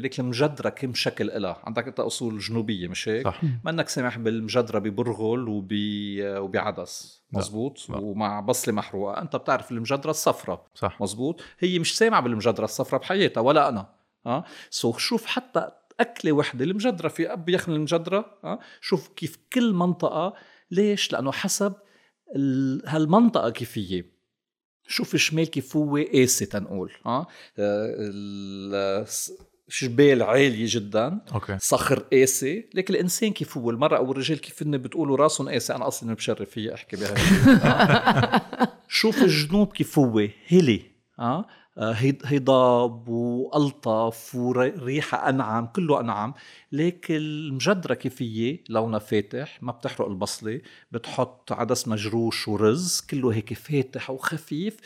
ليك المجدرة كم شكل إلها. عندك أنت أصول جنوبية مش هيك؟ صح. ما إنك سامح بالمجدرة ببرغل وبي وبعدس. لا. مزبوط لا. ومع بصلة محروقة. أنت بتعرف المجدرة الصفراء. صح. مزبوط هي مش سامعة بالمجدرة الصفراء بحياتها ولا أنا. ها؟ سو شوف حتى أكلة وحدة المجدرة في أب يخن المجدرة ها؟ شوف كيف كل منطقة. ليش؟ لأنه حسب ال- هالمنطقة كيف هي شوف الشمال كيف هو قاسي تنقول ها؟ آه، ال- جبال عالية جدا. أوكي. صخر قاسي. لكن الإنسان كيف هو؟ المرأة أو الرجال كيف هن بتقولوا راسهم قاسي؟ أنا أصلا بشرف فيي أحكي بهالشيء شوف الجنوب كيف هو. هلي. آه؟ آه، هضاب وألطف وريحة أنعم كله أنعم. لكن المجدرة كيف هي؟ لونها فاتح ما بتحرق البصلة. بتحط عدس مجروش ورز كله هيك فاتح وخفيف.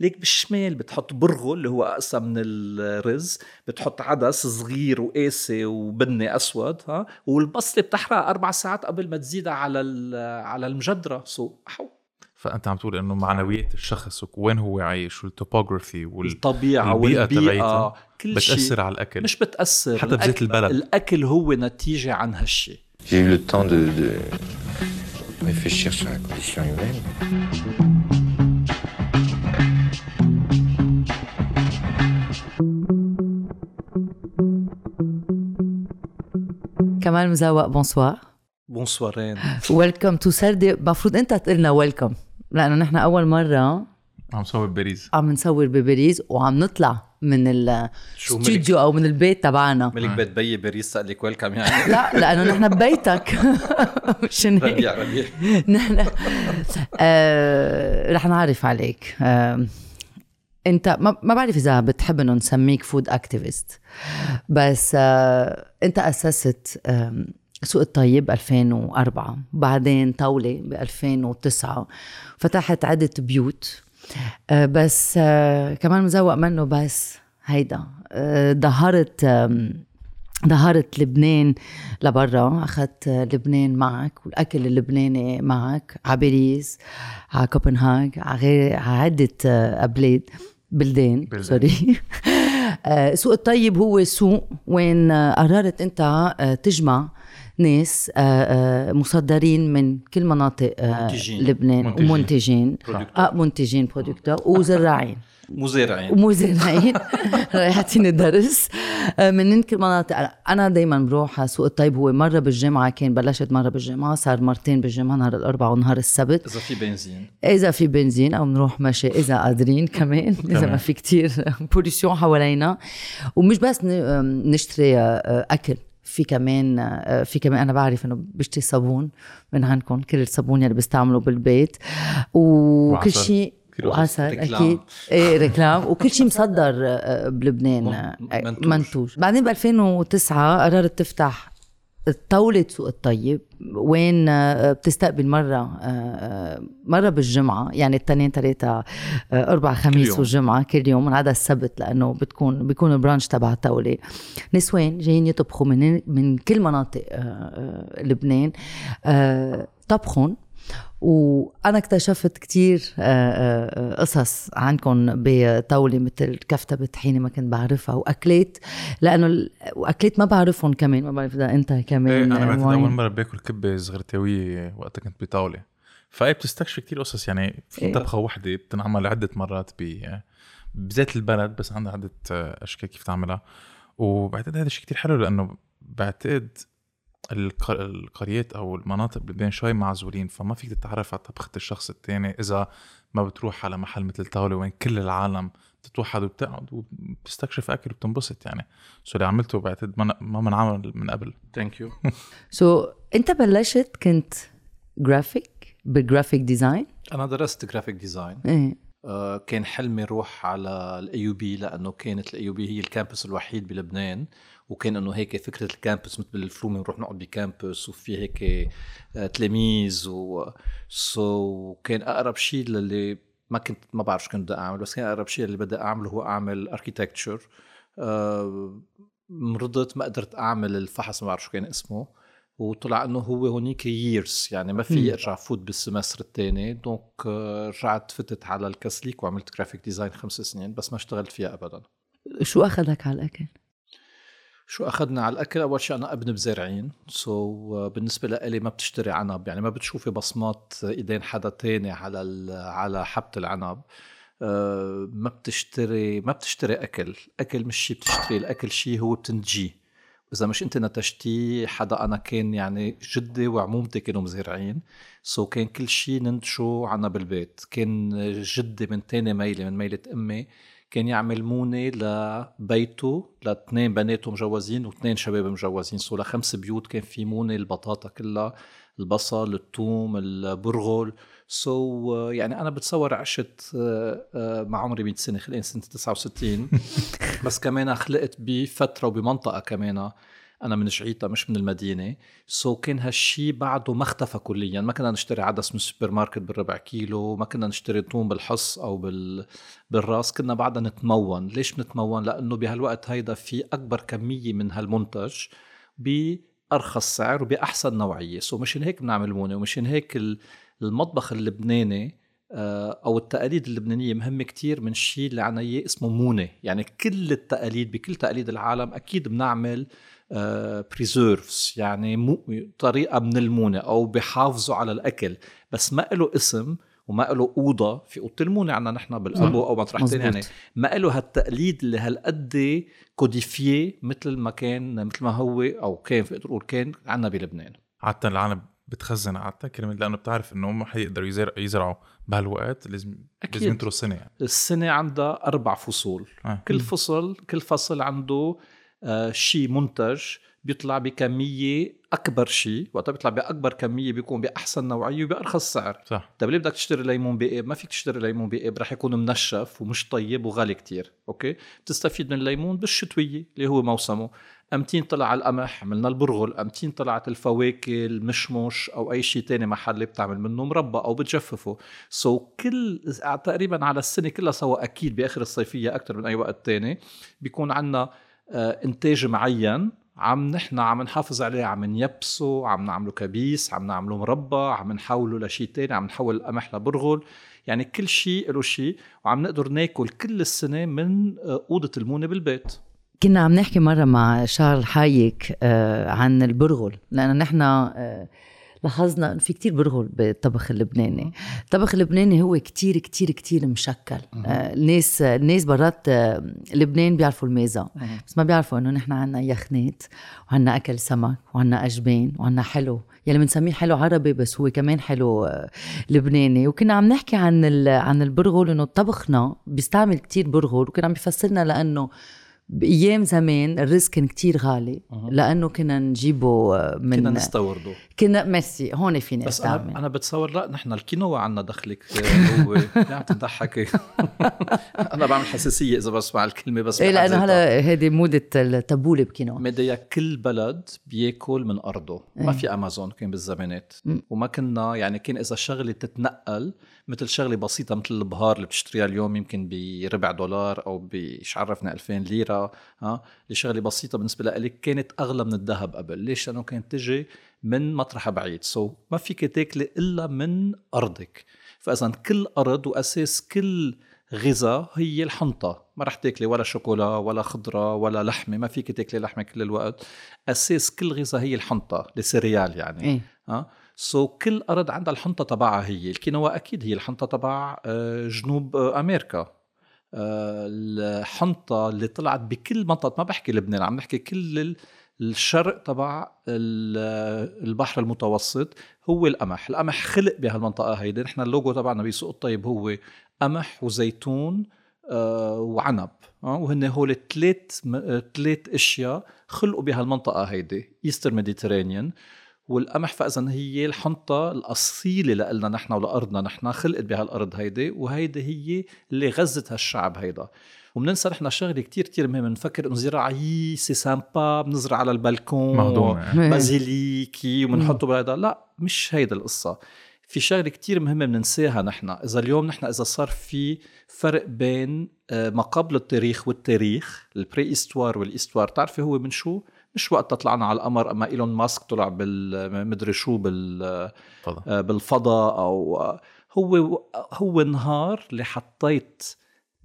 ليك بالشمال بتحط برغل اللي هو اقسى من الرز بتحط عدس صغير وقاسي وبني أسود ها؟ والبصلة بتحرق أربع ساعات قبل ما تزيدها على ال- على المجدرة so هو فأنت عم تقول إنه معنويات الشخص وين هو عايش وال topographie وال... الطبيعة البيئة والبيئة تبعيتها كل شيء. بتاثر على الأكل. مش بتأثر. حتى بزيت البلد. الأكل هو نتيجة عن هالشيء. J'ai eu le temps de, de réfléchir sur la condition humaine. كمال مزوق. Bonsoir. Bonsoir ين. Welcome to سردة المفروض انت تقلنا welcome لأنه نحن أول مرة عم صور باريس عم نصور بباريس وعم نطلع من شو الاستوديو أو من البيت تبعنا. ملك بيت بي باريس قال لك welcome يعني. لا لأنه نحن ببيتك. هيك ربيع ربيع نحن آه، رح نعرف عليك. آه، انت ما, بعرف إذا بتحب إنه نسميك food activist بس آه، انت أسست سوق الطيب 2004 بعدين طاولة ب 2009 فتحت عدة بيوت آه، بس آه، كمان مزوق منه بس هيدا ظهرت ظهرت لبنان لبرا أخذت لبنان معك والأكل اللبناني معك على باريس على كوبنهاغ على غير عدة بلاد بلدان بلدان. sorry آه، سوق الطيب هو سوق وين آه، قررت انت آه، تجمع ناس مصدرين من كل مناطق منتجين. لبنان منتجين. ومنتجين آه منتجين producteurs وزراعين مزارعين. ومزارعين. رايحين درس آه، من كل مناطق أنا دائما بروح على سوق الطيب. هو مرة بالجامعة كان بلشت مرة بالجامعة صار مرتين بالجامعة نهار الأربعاء ونهار السبت. إذا في بنزين. إذا في بنزين أو بنروح مشي إذا قادرين كمان إذا ما. في كتير بوليسيون حوالينا. ومش بس نشتري آه، أكل في كمان آه، في كمان أنا بعرف إنه بشتري صابون من عندكم كل الصابون اللي بستعمله بالبيت. وكل. شيء ريكلام. أكيد. إيه ريكلام. وكل شيء مصدر آه، بلبنان من- آه، منتوج. منتوج بعدين ب 2009 قررت تفتح طاولة سوق الطيب وين آه، بتستقبل مرة آه، آه، مرة بالجمعة يعني الاثنين ثلاثة آه، أربع خميس. والجمعة كل يوم. من عدا السبت لأنه بتكون بيكون البرانش تبع الطاولة. نسوان جايين يطبخوا من من كل مناطق آه، آه، لبنان. آه، طبخهم وأنا اكتشفت كتير آه، آه، آه، قصص عنكم بطاولة مثل كفتة طحينه ما كنت بعرفها واكلات لأنه واكلات ما بعرفهم كمان ما بعرف إذا أنت كمان إيه أنا بعتقد. أول مرة بأكل كبة زغرتاوية وقتها كنت بطاولة فايه بتستكشف كتير قصص يعني في إيه. طبخة وحدة بتنعمل عده مرات ب بذات البلد بس عندها عدة أشكال كيف تعملها وبعتقد هذا الشيء كتير حلو لأنه بعتقد القريات أو المناطق بلبنان شوي معزولين فما فيك تتعرف على طبخة الشخص الثاني إذا ما بتروح على محل مثل طاولة وين كل العالم بتتوحد وبتقعد وبتستكشف أكل وبتنبسط يعني. so اللي عملته بعتقد ما ما منعمل من قبل. Thank you so, أنت بلشت كنت graphic بال graphic design أنا درست graphic design إيه. آه، كان حلمي روح على ال AUB لأنه كانت ال AUB هي ال campus الوحيد بلبنان. وكان إنه هيك فكرة ال campus مثل بالفيلم نروح نقعد ب campus وفي هيك آه، تلاميذ و so كان أقرب شيء للي ما كنت ما بعرف شو كنت بدي أعمل بس كان أقرب شيء اللي بدي أعمله هو أعمل architecture مرضت ما قدرت أعمل الفحص ما بعرف شو كان اسمه. وطلع إنه هو هونيك years يعني ما في ارجع فوت بال semester الثاني donc آه، رجعت فتت على الكاسليك وعملت graphic design خمس سنين بس ما اشتغلت فيها ابدا. شو أخذك على الأكل؟ شو أخذنا على الأكل؟ أول شيء أنا ابن مزارعين so, بالنسبة لإلي ما بتشتري عنب. يعني ما بتشوفي بصمات إيدين حدا تاني على على حبة العنب. آه، ما بتشتري ما بتشتري أكل. أكل مش شيء بتشتري الأكل شيء هو بتنتجيه واذا مش أنت نتجتيه حدا أنا كان يعني جدي وعمومتي كانوا مزارعين so كان كل شيء ننتجه عنا بالبيت كان جدي من تاني ميلة من ميلة أمي. كان يعمل مونة لبيته لاثنين بناته مجوزين واثنين شباب مجوزين. so لخمس بيوت كان في مونة البطاطا كلها البصل الثوم البرغل so, يعني أنا بتصور عشت آه، آه، ما عمري 100 سنة خلقان سنة 69 بس كمان خلقت بفترة وبمنطقة كمان. أنا من ضيعة مش من المدينة. so كان هالشي بعده ما اختفى كليا. ما كنا نشتري عدس من السوبر ماركت بالربع كيلو ما كنا نشتري ثوم بالحص أو بال... بالراس. كنا بعدها نتمون. ليش بنتمون لأنه بهالوقت هيدا في أكبر كمية من هالمنتج بأرخص سعر وبأحسن نوعية. so مشان هيك بنعمل مونه ومشان هيك ال- المطبخ اللبناني آه، أو التقاليد اللبنانية مهمة كتير من الشيء اللي عنا اسمه مونة. يعني كل التقاليد بكل تقاليد العالم أكيد بنعمل preserves يعني مو طريقة من المونة أو بحافظوا على الأكل بس ما له اسم وما له أوضة في أوضة المونة عنا نحن بالقبو أو مطرح. تاني يعني ما له هالتقليد اللي هالقد codifié مثل ما كان مثل ما هو أو كان في أقول كان عنا بلبنان عادة العالم بتخزن عادة كلمة لأنه بتعرف إنه ما حيقدروا يزرع يزرعوا بهالوقت لازم أكيد. لازم ينطروا السنة يعني السنة عندها أربع فصول آه. كل فصل كل فصل عنده آه شيء منتج بيطلع بكمية أكبر شيء وقتها بيطلع بأكبر كمية بيكون بأحسن نوعية وبأرخص سعر. صح. طيب ليه بدك تشتري ليمون بآب ما فيك تشتري ليمون بآب رح يكون منشف ومش طيب وغالي كتير okay؟ بتستفيد من الليمون بالشتوية اللي هو موسمه. أمتين طلع القمح عملنا البرغل. أمتين طلعت الفواكه المشمش أو أي شيء تاني محلي بتعمل منه مربى أو بتجففه. سو so كل تقريبا على السنة كلها سوا أكيد بآخر الصيفية أكثر من أي وقت تاني بيكون عندنا إنتاج معين عم نحن عم نحافظ عليه عم نيبسه عم نعمله كبيس عم نعمله مربى عم نحوله لشيء تاني عم نحول القمح لبرغل. يعني كل شيء له شيء وعم نقدر ناكل كل السنة من آه، أوضة المونة بالبيت. كنا عم نحكي مرة مع شارل حايك آه، عن البرغل لأنه نحن آه، لاحظنا إنه في كتير برغل بالطبخ اللبناني. الطبخ اللبناني هو كتير كتير كتير مشكل. آه، الناس الناس برات آه، لبنان بيعرفوا الميزة. بس ما بيعرفوا إنه نحن عنا يخنات وعنا أكل سمك وعنا أجبان وعنا حلو. يلي بنسميه حلو عربي بس هو كمان حلو آه، لبناني. وكنا عم نحكي عن عن البرغل إنه طبخنا بيستعمل كتير برغل وكنا عم بيفسرنا لأنه بأيام زمان الرز كان كتير غالي. لأنه كنا نجيبه من كنا نستورده كنا ميرسي هون في ناس بس تعمل أنا بتصور لا نحن الكينوا عنا دخلك آه، هو. لا عم تضحكي أنا بعمل حساسية إذا بسمع الكلمة بس إيه بحد لأنه. هلا هيدي موضه التبولة بكينوا مديا كل بلد بياكل من أرضه. ما في أمازون كان بالزمانات. وما كنا يعني كان إذا شغلة تتنقل مثل شغلة بسيطة مثل البهار اللي بتشتريها اليوم يمكن بربع دولار أو بش عرفنا 2000 ليرة ها لشغلة بسيطة بالنسبة لك كانت أغلى من الذهب قبل. ليش؟ لأنه كانت تجي من مطرح بعيد. سو so ما فيك تاكلي إلا من أرضك. فإذا كل أرض وأساس كل غذاء هي الحنطة. ما رح تاكلي ولا شوكولا ولا خضرة ولا لحمة. ما فيك تاكلي لحمة كل الوقت. أساس كل غذاء هي الحنطة ال céréale يعني. إيه. ها؟ so كل أرض عندها الحنطة تبعها هي. الكينوا أكيد هي الحنطة تبع آه، جنوب آه، أمريكا. آه، الحنطة اللي طلعت بكل منطقة ما بحكي لبنان عم نحكي كل الشرق تبع ال- البحر المتوسط هو القمح. القمح خلق بهالمنطقة هيدي. نحن اللوجو تبعنا بسوق الطيب هو قمح وزيتون آه، وعنب. آه، وهن هول ثلاث ثلاث أشياء خلقوا بهالمنطقة هيدي Eastern Mediterranean والقمح فاذا هي الحنطة الأصيلة لنا نحن ولأرضنا. نحن خلقت بهالأرض هيدي وهيدي هي اللي غذت هالشعب هيدا. وبننسى نحن شغلة كتير كتير مهمة بنفكر إنه زراعي c'est sympa بنزرع على البلكون basilic وبنحطه بهذا لا مش هيدا القصة. في شغلة كتير مهمة بننساها نحن. إذا اليوم نحن إذا صار في فرق بين آه، ما قبل التاريخ والتاريخ ال préhistoire وال histoire تعرفي هو من شو؟ مش وقت طلعنا على القمر أما إيلون ماسك طلع بال مدري شو بال آه، بالفضاء أو آه، هو هو نهار اللي حطيت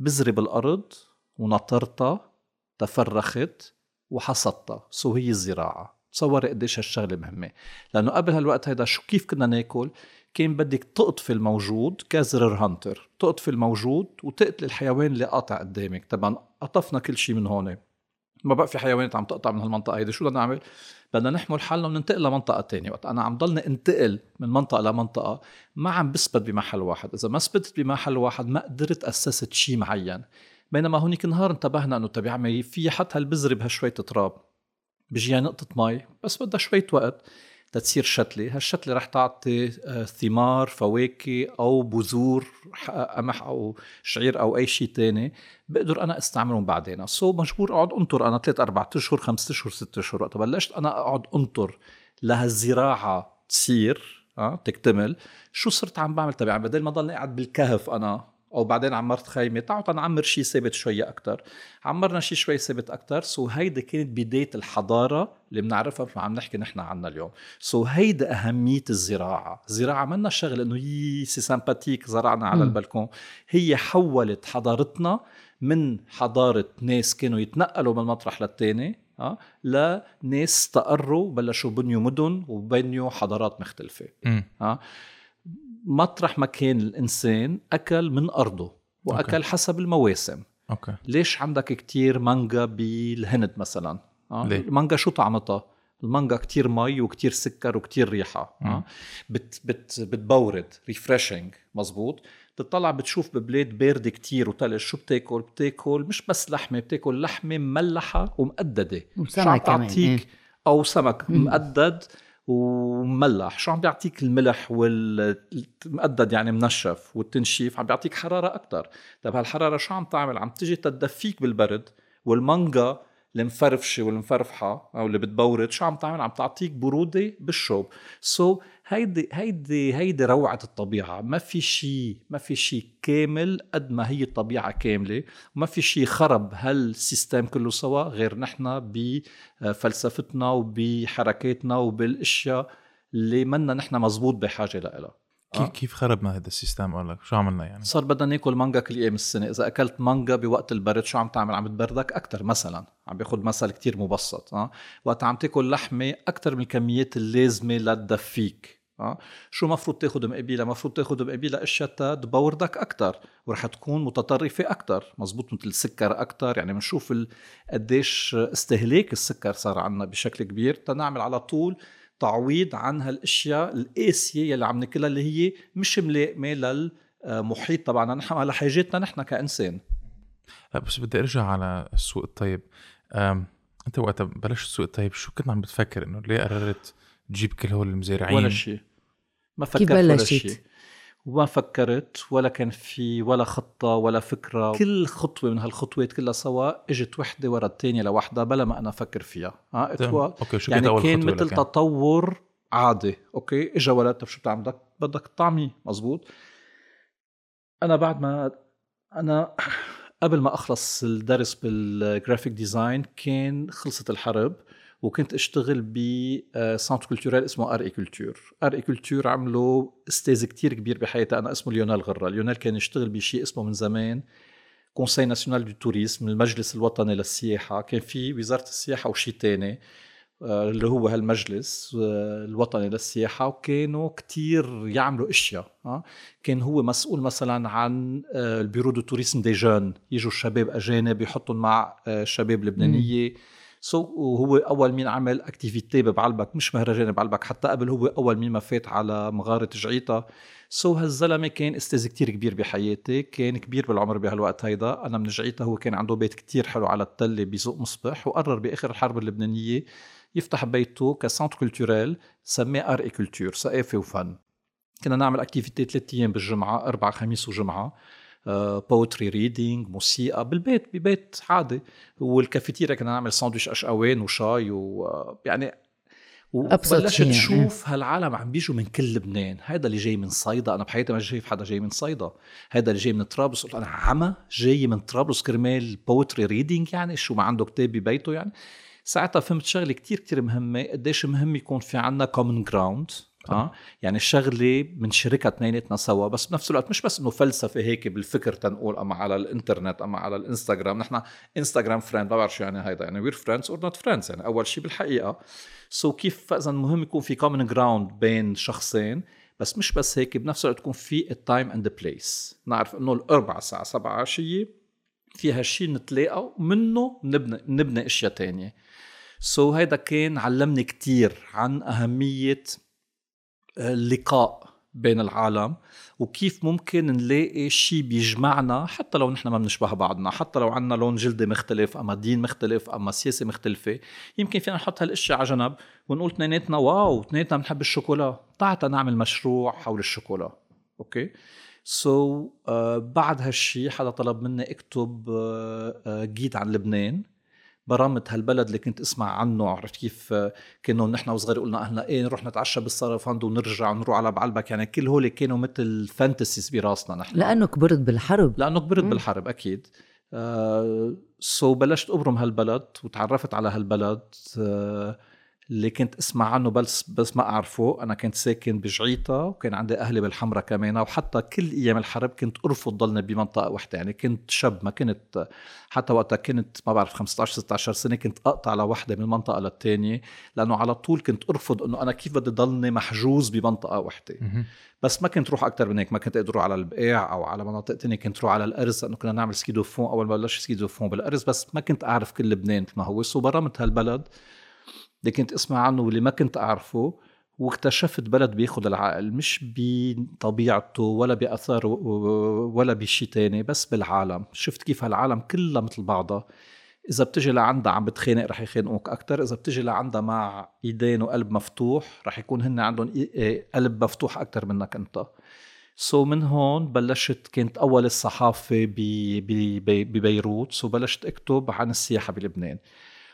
بذره بالارض ونطرتها تفرخت وحصدتها so هي الزراعة. تصوري قديش هالشغلة مهمة. لأنه قبل هالوقت هيدا شو كيف كنا ناكل؟ كان بدك تقطفي الموجود gatherer hunter. تقطفي الموجود وتقتل الحيوان اللي قاطع قدامك. طبعا قطفنا كل شيء من هون. ما بقى في حيوانات عم تقطع من هالمنطقة هيدي. شو بدنا نعمل؟ بدنا نحمل حالنا وننتقل لمنطقة تانية. وقت أنا عم ضلني انتقل من منطقة لمنطقة ما عم بثبت بمحل واحد. إذا ما ثبتت بمحل واحد ما قدرت أسست شيء معين. بينما هونيك نهار انتبهنا إنه طب يا في حط هالبذرة بهالشوية تراب. بيجيها نقطة مي بس بدها شوية وقت. تتصير شتلة هالشتلة رح تعطي آه، ثمار فواكه أو بذور قمح أو شعير أو أي شيء تاني بقدر أنا أستعملهم بعدين. so مجبور أقعد أنطر أنا ثلاث أربع أشهر خمسة أشهر ستة أشهر وقت بلشت أنا أقعد أنطر لهالزراعة تصير أه تكتمل. شو صرت عم بعمل تبع بدل ما ضلني قاعد بالكهف أنا أو بعدين عمرت خيمه تعالوا نعمر شيء ثابت شوية أكثر عمرنا شيء شوي ثابت أكثر so هيدي كانت بداية الحضارة اللي بنعرفها مثل ما عم نحكي نحن عنها اليوم so هيدا أهمية الزراعة الزراعة منا شغلة إنه يي c'est sympathique زرعنا على م. البلكون هي حولت حضارتنا من حضارة ناس كانوا يتنقلوا من مطرح للتاني أه؟ لناس استقروا بلشوا بنيوا مدن وبنيوا حضارات مختلفة أه؟ مطرح ما كان الإنسان أكل من أرضه وأكل okay. حسب المواسم okay ليش عندك كتير مانجا بالهند مثلا آه؟ ليه؟ المانجا شو طعمتها المانجا كتير مي وكتير سكر وكتير ريحة آه؟ بت بت بتبورد refreshing مزبوط بتطلع بتشوف ببلاد باردة كتير وتلج شو بتاكل بتاكل مش بس لحمة بتاكل لحمة مملحة ومقددة وسمك كمان إيه؟ أو سمك مقدد ومملح شو عم بيعطيك الملح والمقدد يعني منشف والتنشيف؟ عم بيعطيك حرارة أكثر طيب هالحرارة شو عم تعمل؟ عم تجي تدفيك بالبرد والمانجا المفرفشة والمفرفحة أو اللي بتبورد شو عم تعمل؟ عم تعطيك برودة بالشوب so, هيدي هيدي هيدي روعة الطبيعة. ما في شيء ما في شيء كامل قد ما هي الطبيعة كاملة. وما في شيء خرب هال system كله سوا غير نحن بفلسفتنا وبحركاتنا وبالاشياء اللي منا نحن مزبوط بحاجة لها. كيف كيف خربنا هذا ال system؟ أقول لك شو عملنا يعني؟ صار بدنا ناكل مانجا كل أيام السنة. إذا أكلت مانجا بوقت البرد شو عم تعمل؟ عم تبردك أكثر مثلا. عم باخذ مثل كتير مبسط آه؟ وقت عم تاكل لحمة أكثر من الكميات اللازمة لتدفيك آه. شو مفروض تاخذ مقابلها مفروض تاخذ مقابلها إشياء تبوردك أكثر ورح تكون متطرفة أكثر مزبوط مثل السكر أكثر يعني بنشوف قديش استهلاك السكر صار عندنا بشكل كبير. تنعمل على طول تعويض عن هالإشياء القاسية يلي عم ناكلها اللي هي مش ملائمه للمحيط تبعنا نحن على حاجاتنا نحن كإنسان. لا بس بدي أرجع على السوق الطيب. أنت وقت بلشت السوق الطيب شو كنت عم بتفكر إنه ليه قررت تجيب كل هول المزارعين؟ ولا شيء. ما فكرت ولا شيء. وما فكرت ولا كان في ولا خطة ولا فكرة. كل خطوة من هالخطوات كلها سوا إجت وحدة ورا الثانية لوحدها بلا ما أنا أفكر فيها. ها okay شو يعني أول كان مثل تطور عادي. okay إجا ولد طب شو بتعمل بدك بدك تطعميه مزبوط. أنا بعد ما أنا قبل ما أخلص الدرس بال graphic design كان خلصت الحرب. وكنت أشتغل ب centre culturel اسمه Art et Culture Art et Culture عملوا أستاذ كتير كبير بحياتي أنا اسمه ليونيل غرة ليونيل كان يشتغل بشيء اسمه من زمان Conseil National du Tourisme المجلس الوطني للسياحة. كان في وزارة السياحة وشيء تاني آه، اللي هو هالمجلس آه، الوطني للسياحة. وكانوا كتير يعملوا أشياء آه. كان هو مسؤول مثلا عن ال bureau du tourisme des jeunes. يجوا الشباب أجانب يحطهم مع شباب لبنانيه so, وهو أول مين عمل activité ببعلبك مش مهرجان بعلبك حتى قبل هو أول مين ما فات على مغارة جعيطة. so, هالزلمة كان أستاذ كتير كبير بحياتي كان كبير بالعمر بهالوقت هيدا. أنا من جعيطة هو كان عنده بيت كتير حلو على التلة بسوق مصبح وقرر بآخر الحرب اللبنانية يفتح بيته ك centre culturel سماه Art et Culture ثقافه وفن. كنا نعمل activité ثلاث أيام بالجمعة أربعة خميس وجمعة. poetry آه، reading موسيقى بالبيت ببيت عادي. والكافيتيريا كنا نعمل ساندويش أشقوان وشاي ويعني وبلشت تشوف هالعالم عم بيجوا من كل لبنان. هذا اللي جاي من صيدا. أنا بحياتي ما شايف حدا جاي من صيدا. هذا اللي جاي من طرابلس. قلت أنا عمى جاي من طرابلس كرمال poetry reading يعني؟ شو ما عنده كتاب ببيته يعني؟ ساعتها فهمت شغلة كتير كتير مهمة. قديش مهم يكون في عنا common ground آه. يعني الشغله بنشاركها اثنيناتنا سوا بس بنفس الوقت مش بس إنه فلسفة هيك بالفكر تنقول أما على الإنترنت أما على الإنستغرام. نحن إنستغرام friend ما بعرف شو يعني هيدا. يعني we're friends or not friends يعني أول شيء بالحقيقة. so كيف اذا مهم يكون في common ground بين شخصين؟ بس مش بس هيك بنفس الوقت يكون في التايم اند بليس نعرف إنه الاربع الساعة 7 عشية في هالشيء نتلاقى ومنه نبني نبني أشياء تانية. سو so هيدا كان علمني كتير عن أهمية اللقاء بين العالم وكيف ممكن نلاقي شيء بيجمعنا حتى لو نحن ما بنشبه بعضنا حتى لو عنا لون جلدي مختلف أما دين مختلف أما سياسة مختلفة. يمكن فينا نحط هالأشياء على جنب ونقول اثنيناتنا واو اثنيناتنا بنحب الشوكولا تعتا نعمل مشروع حول الشوكولا. okay؟ so, uh, بعد هالشي حدا طلب مني اكتب uh, uh, guide عن لبنان. برمت هالبلد اللي كنت اسمع عنه عرفت كيف كانوا نحن وصغار قلنا أهلا إيه نروح نتعشى بالصرفند ونرجع ونروح على بعلبك. يعني كل هول كانوا مثل fantasies براسنا نحن. لأنه كبرت بالحرب. لأنه كبرت بالحرب أكيد. آه so بلشت أبرم هالبلد وتعرفت على هالبلد. آه اللي كنت أسمع عنه بس بس ما أعرفه. أنا كنت ساكن بجعيتا وكان عندي أهلي بالحمرة كمان وحتى كل أيام الحرب كنت أرفض ضلني بمنطقة وحده يعني كنت شاب ما كنت حتى وقتها كنت ما بعرف 15 16 سنة كنت أقطع لوحده من منطقة للتانية لأنه على طول كنت أرفض إنه أنا كيف بدي ضلني محجوز بمنطقة وحدة. بس ما كنت روح أكثر من هيك. ما كنت أقدر على البقاع أو على مناطق تانية. كنت روح على الأرز لأنه كنا نعمل ski de fond أول ما بلش ski de fond بالأرز بس ما كنت أعرف كل لبنان ما هو. so برمت هالبلد. اللي كنت أسمع عنه واللي ما كنت أعرفه واكتشفت بلد بياخد العقل مش بطبيعته ولا باثاره ولا بشيء تاني بس بالعالم. شفت كيف هالعالم كلها مثل بعضها. إذا بتجي لعندها عم بتخانق رح يخانقوك أكثر إذا بتجي لعندها مع إيدين وقلب مفتوح رح يكون هن عندهم قلب مفتوح أكثر منك أنت. so من هون بلشت كانت أول الصحافة ببيروت. so بلشت أكتب عن السياحة بلبنان.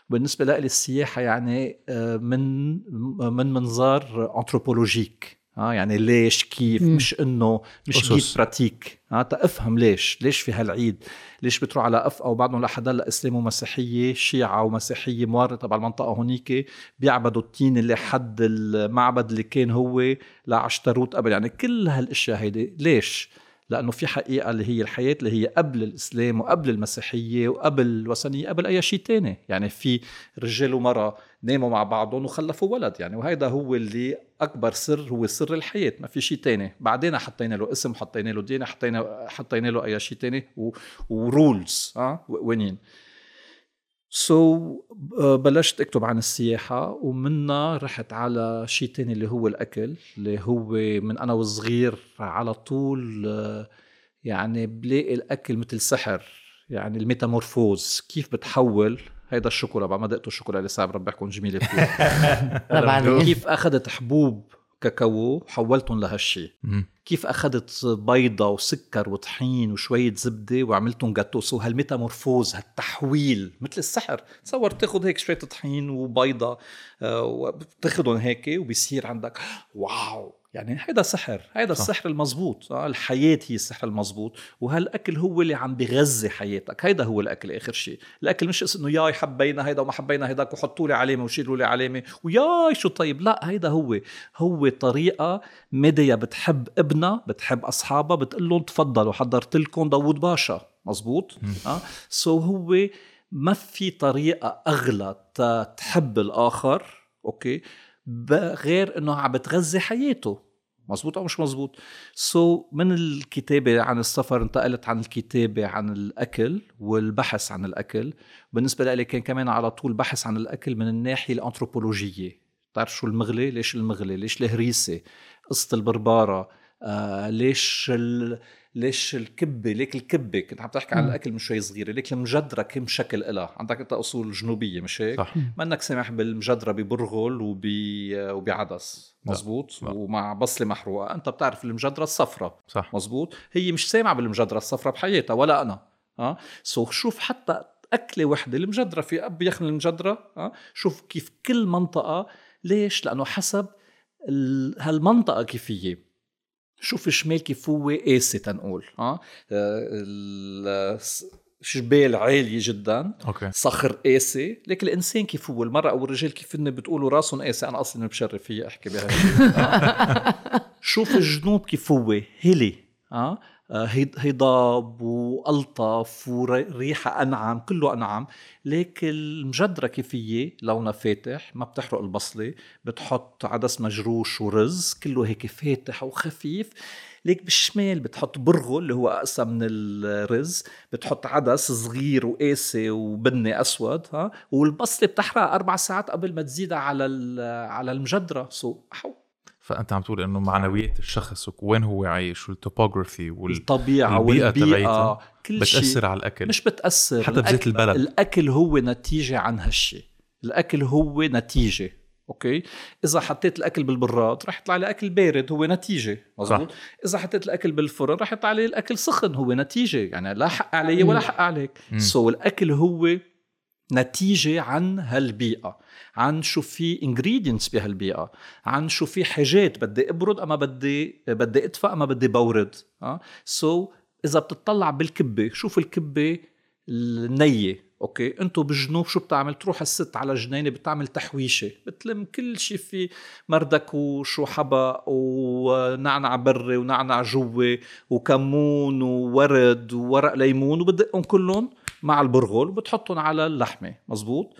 بالنسبة لي السياحة يعني من من منظار anthropologique آه يعني ليش كيف م. مش إنه مش جيد براتيك آه تفهم ليش ليش في هالعيد ليش بتروح على أف أو بعضهم لحد هلا اسلام ومسيحية شيعة ومسيحية موارده بالمنطقة هونيك بيعبدوا التين اللي حد المعبد اللي كان هو لعشتروت قبل يعني كل هالأشياء هيدي ليش؟ لأنه في حقيقة اللي هي الحياة اللي هي قبل الإسلام وقبل المسيحية وقبل الوثنية قبل أي شيء تاني. يعني في رجال ومرأة ناموا مع بعضهم وخلفوا ولد. يعني وهذا هو اللي أكبر سر هو سر الحياة. ما في شيء تاني. بعدين حطينا له اسم حطينا له دينه حطينا حطينا له أي شيء تاني ورولز آه؟ وينين سو so, بلشت أكتب عن السياحة ومنها رحت على شيء تاني اللي هو الأكل اللي هو من أنا وصغير على طول يعني بلاقي الأكل مثل سحر يعني الميتامورفوز كيف بتحول؟ هيدا الشوكولا بعد ما دقتوا الشوكولا اللي صعب يكون جميله كثير كيف أخذت حبوب؟ كاكاو حولتهم لهالشي كيف أخذت بيضة وسكر وطحين وشوية زبدة وعملتهم جاتو so هال métamorphose هالتحويل مثل السحر. تصور تاخذ هيك شوية طحين وبيضة آه، وبتاخذهم هيك وبيصير عندك wow! يعني هيدا سحر هيدا صح. السحر المزبوط آه الحياة هي السحر المزبوط وهالأكل هو اللي عم بغذي حياتك هيدا هو الأكل آخر شيء الأكل مش إنه ياي حبينا هيدا وما حبينا هيداك وحطوا لي علامة وشيلوا لي علامة وياي شو طيب؟ لا هيدا هو هو طريقة ميديا بتحب ابنها بتحب أصحابها بتقول لهم تفضلوا حضرت لكم داوود باشا مزبوط؟ آه so هو ما في طريقة أغلى تحب الآخر okay؟ غير إنه عم بتغذي حياته. مزبوط أو مش مزبوط so, من الكتابة عن السفر انتقلت عن الكتابة عن الأكل والبحث عن الأكل. بالنسبة لي كان كمان على طول بحث عن الأكل من الناحية الأنثروبولوجية. بتعرف شو المغلي؟ ليش المغلي؟ ليش الهريسة؟ قصة البربارة آه ليش ال... ليش الكبه ليك الكبه كنت عم تحكي عن الأكل من شوي صغيرة ليك المجدرة كم شكل إلها؟ عندك أنت أصول جنوبية مش هيك؟ صح. ما إنك سامح بالمجدرة ببرغل وبي وبعدس. مزبوط لا. ومع بصلة محروقة. أنت بتعرف المجدرة الصفراء. صح. مزبوط هي مش سامعة بالمجدرة الصفراء بحياتها ولا أنا. آه؟ سو شوف حتى أكلة وحدة المجدرة في أب يخن المجدرة آه؟ شوف كيف كل منطقة ليش؟ لأنه حسب هالمنطقة كيف هي شوف الشمال كيف هو قاسي تنقول ها؟ جبال عاليه جدا أوكي. صخر قاسي. لكن الإنسان كيف هو؟ المرأة أو الرجال كيف هن بتقولوا راسهم قاسي؟ أنا أصلا بشرف فيي أحكي بهالشيء شوف الجنوب كيف هو؟ هيلي آه آه، هضاب والطف وريحه انعم كله انعم لكن المجدرة كيف هي لونها فاتح ما بتحرق البصلة بتحط عدس مجروش ورز كله هيك فاتح وخفيف. ليك بالشمال بتحط برغل اللي هو أقسى من الرز بتحط عدس صغير وقاسي وبني أسود ها؟ والبصلة بتحرق أربع ساعات قبل ما تزيدها على على المجدرة. سو حو فأنت عم تقول إنه معنويات الشخص وين هو عايش وال topographie وال... الطبيعة البيئة والبيئة كل شيء. بتاثر على الأكل. مش بتأثر. حتى بزيت البلد. الأكل هو نتيجة عن هالشيء. الأكل هو نتيجة okay؟ إذا حطيت الأكل بالبراد رح يطلع لي أكل بارد هو نتيجة. مزبوط إذا حطيت الأكل بالفرن رح يطلع لي الأكل سخن هو نتيجة. يعني لا حق علي ولا حق عليك. so, الأكل هو نتيجة عن هالبيئة. عن شو في ingredients بهالبيئة. عن شو في حاجات بدي أبرد أما بدي بدي ادفى أما بدي بورد. آه؟ so, إذا بتطلع بالكبة شوف الكبة النية. okay؟ أنتو بالجنوب شو بتعمل؟ تروح الست على جنينة بتعمل تحويشة. بتلم كل شيء في مردكوش وحبق ونعنع بري ونعنع جوي وكمون وورد وورق ليمون وبدقهم كلهم. مع البرغل وبتحطهم على اللحمة مزبوط؟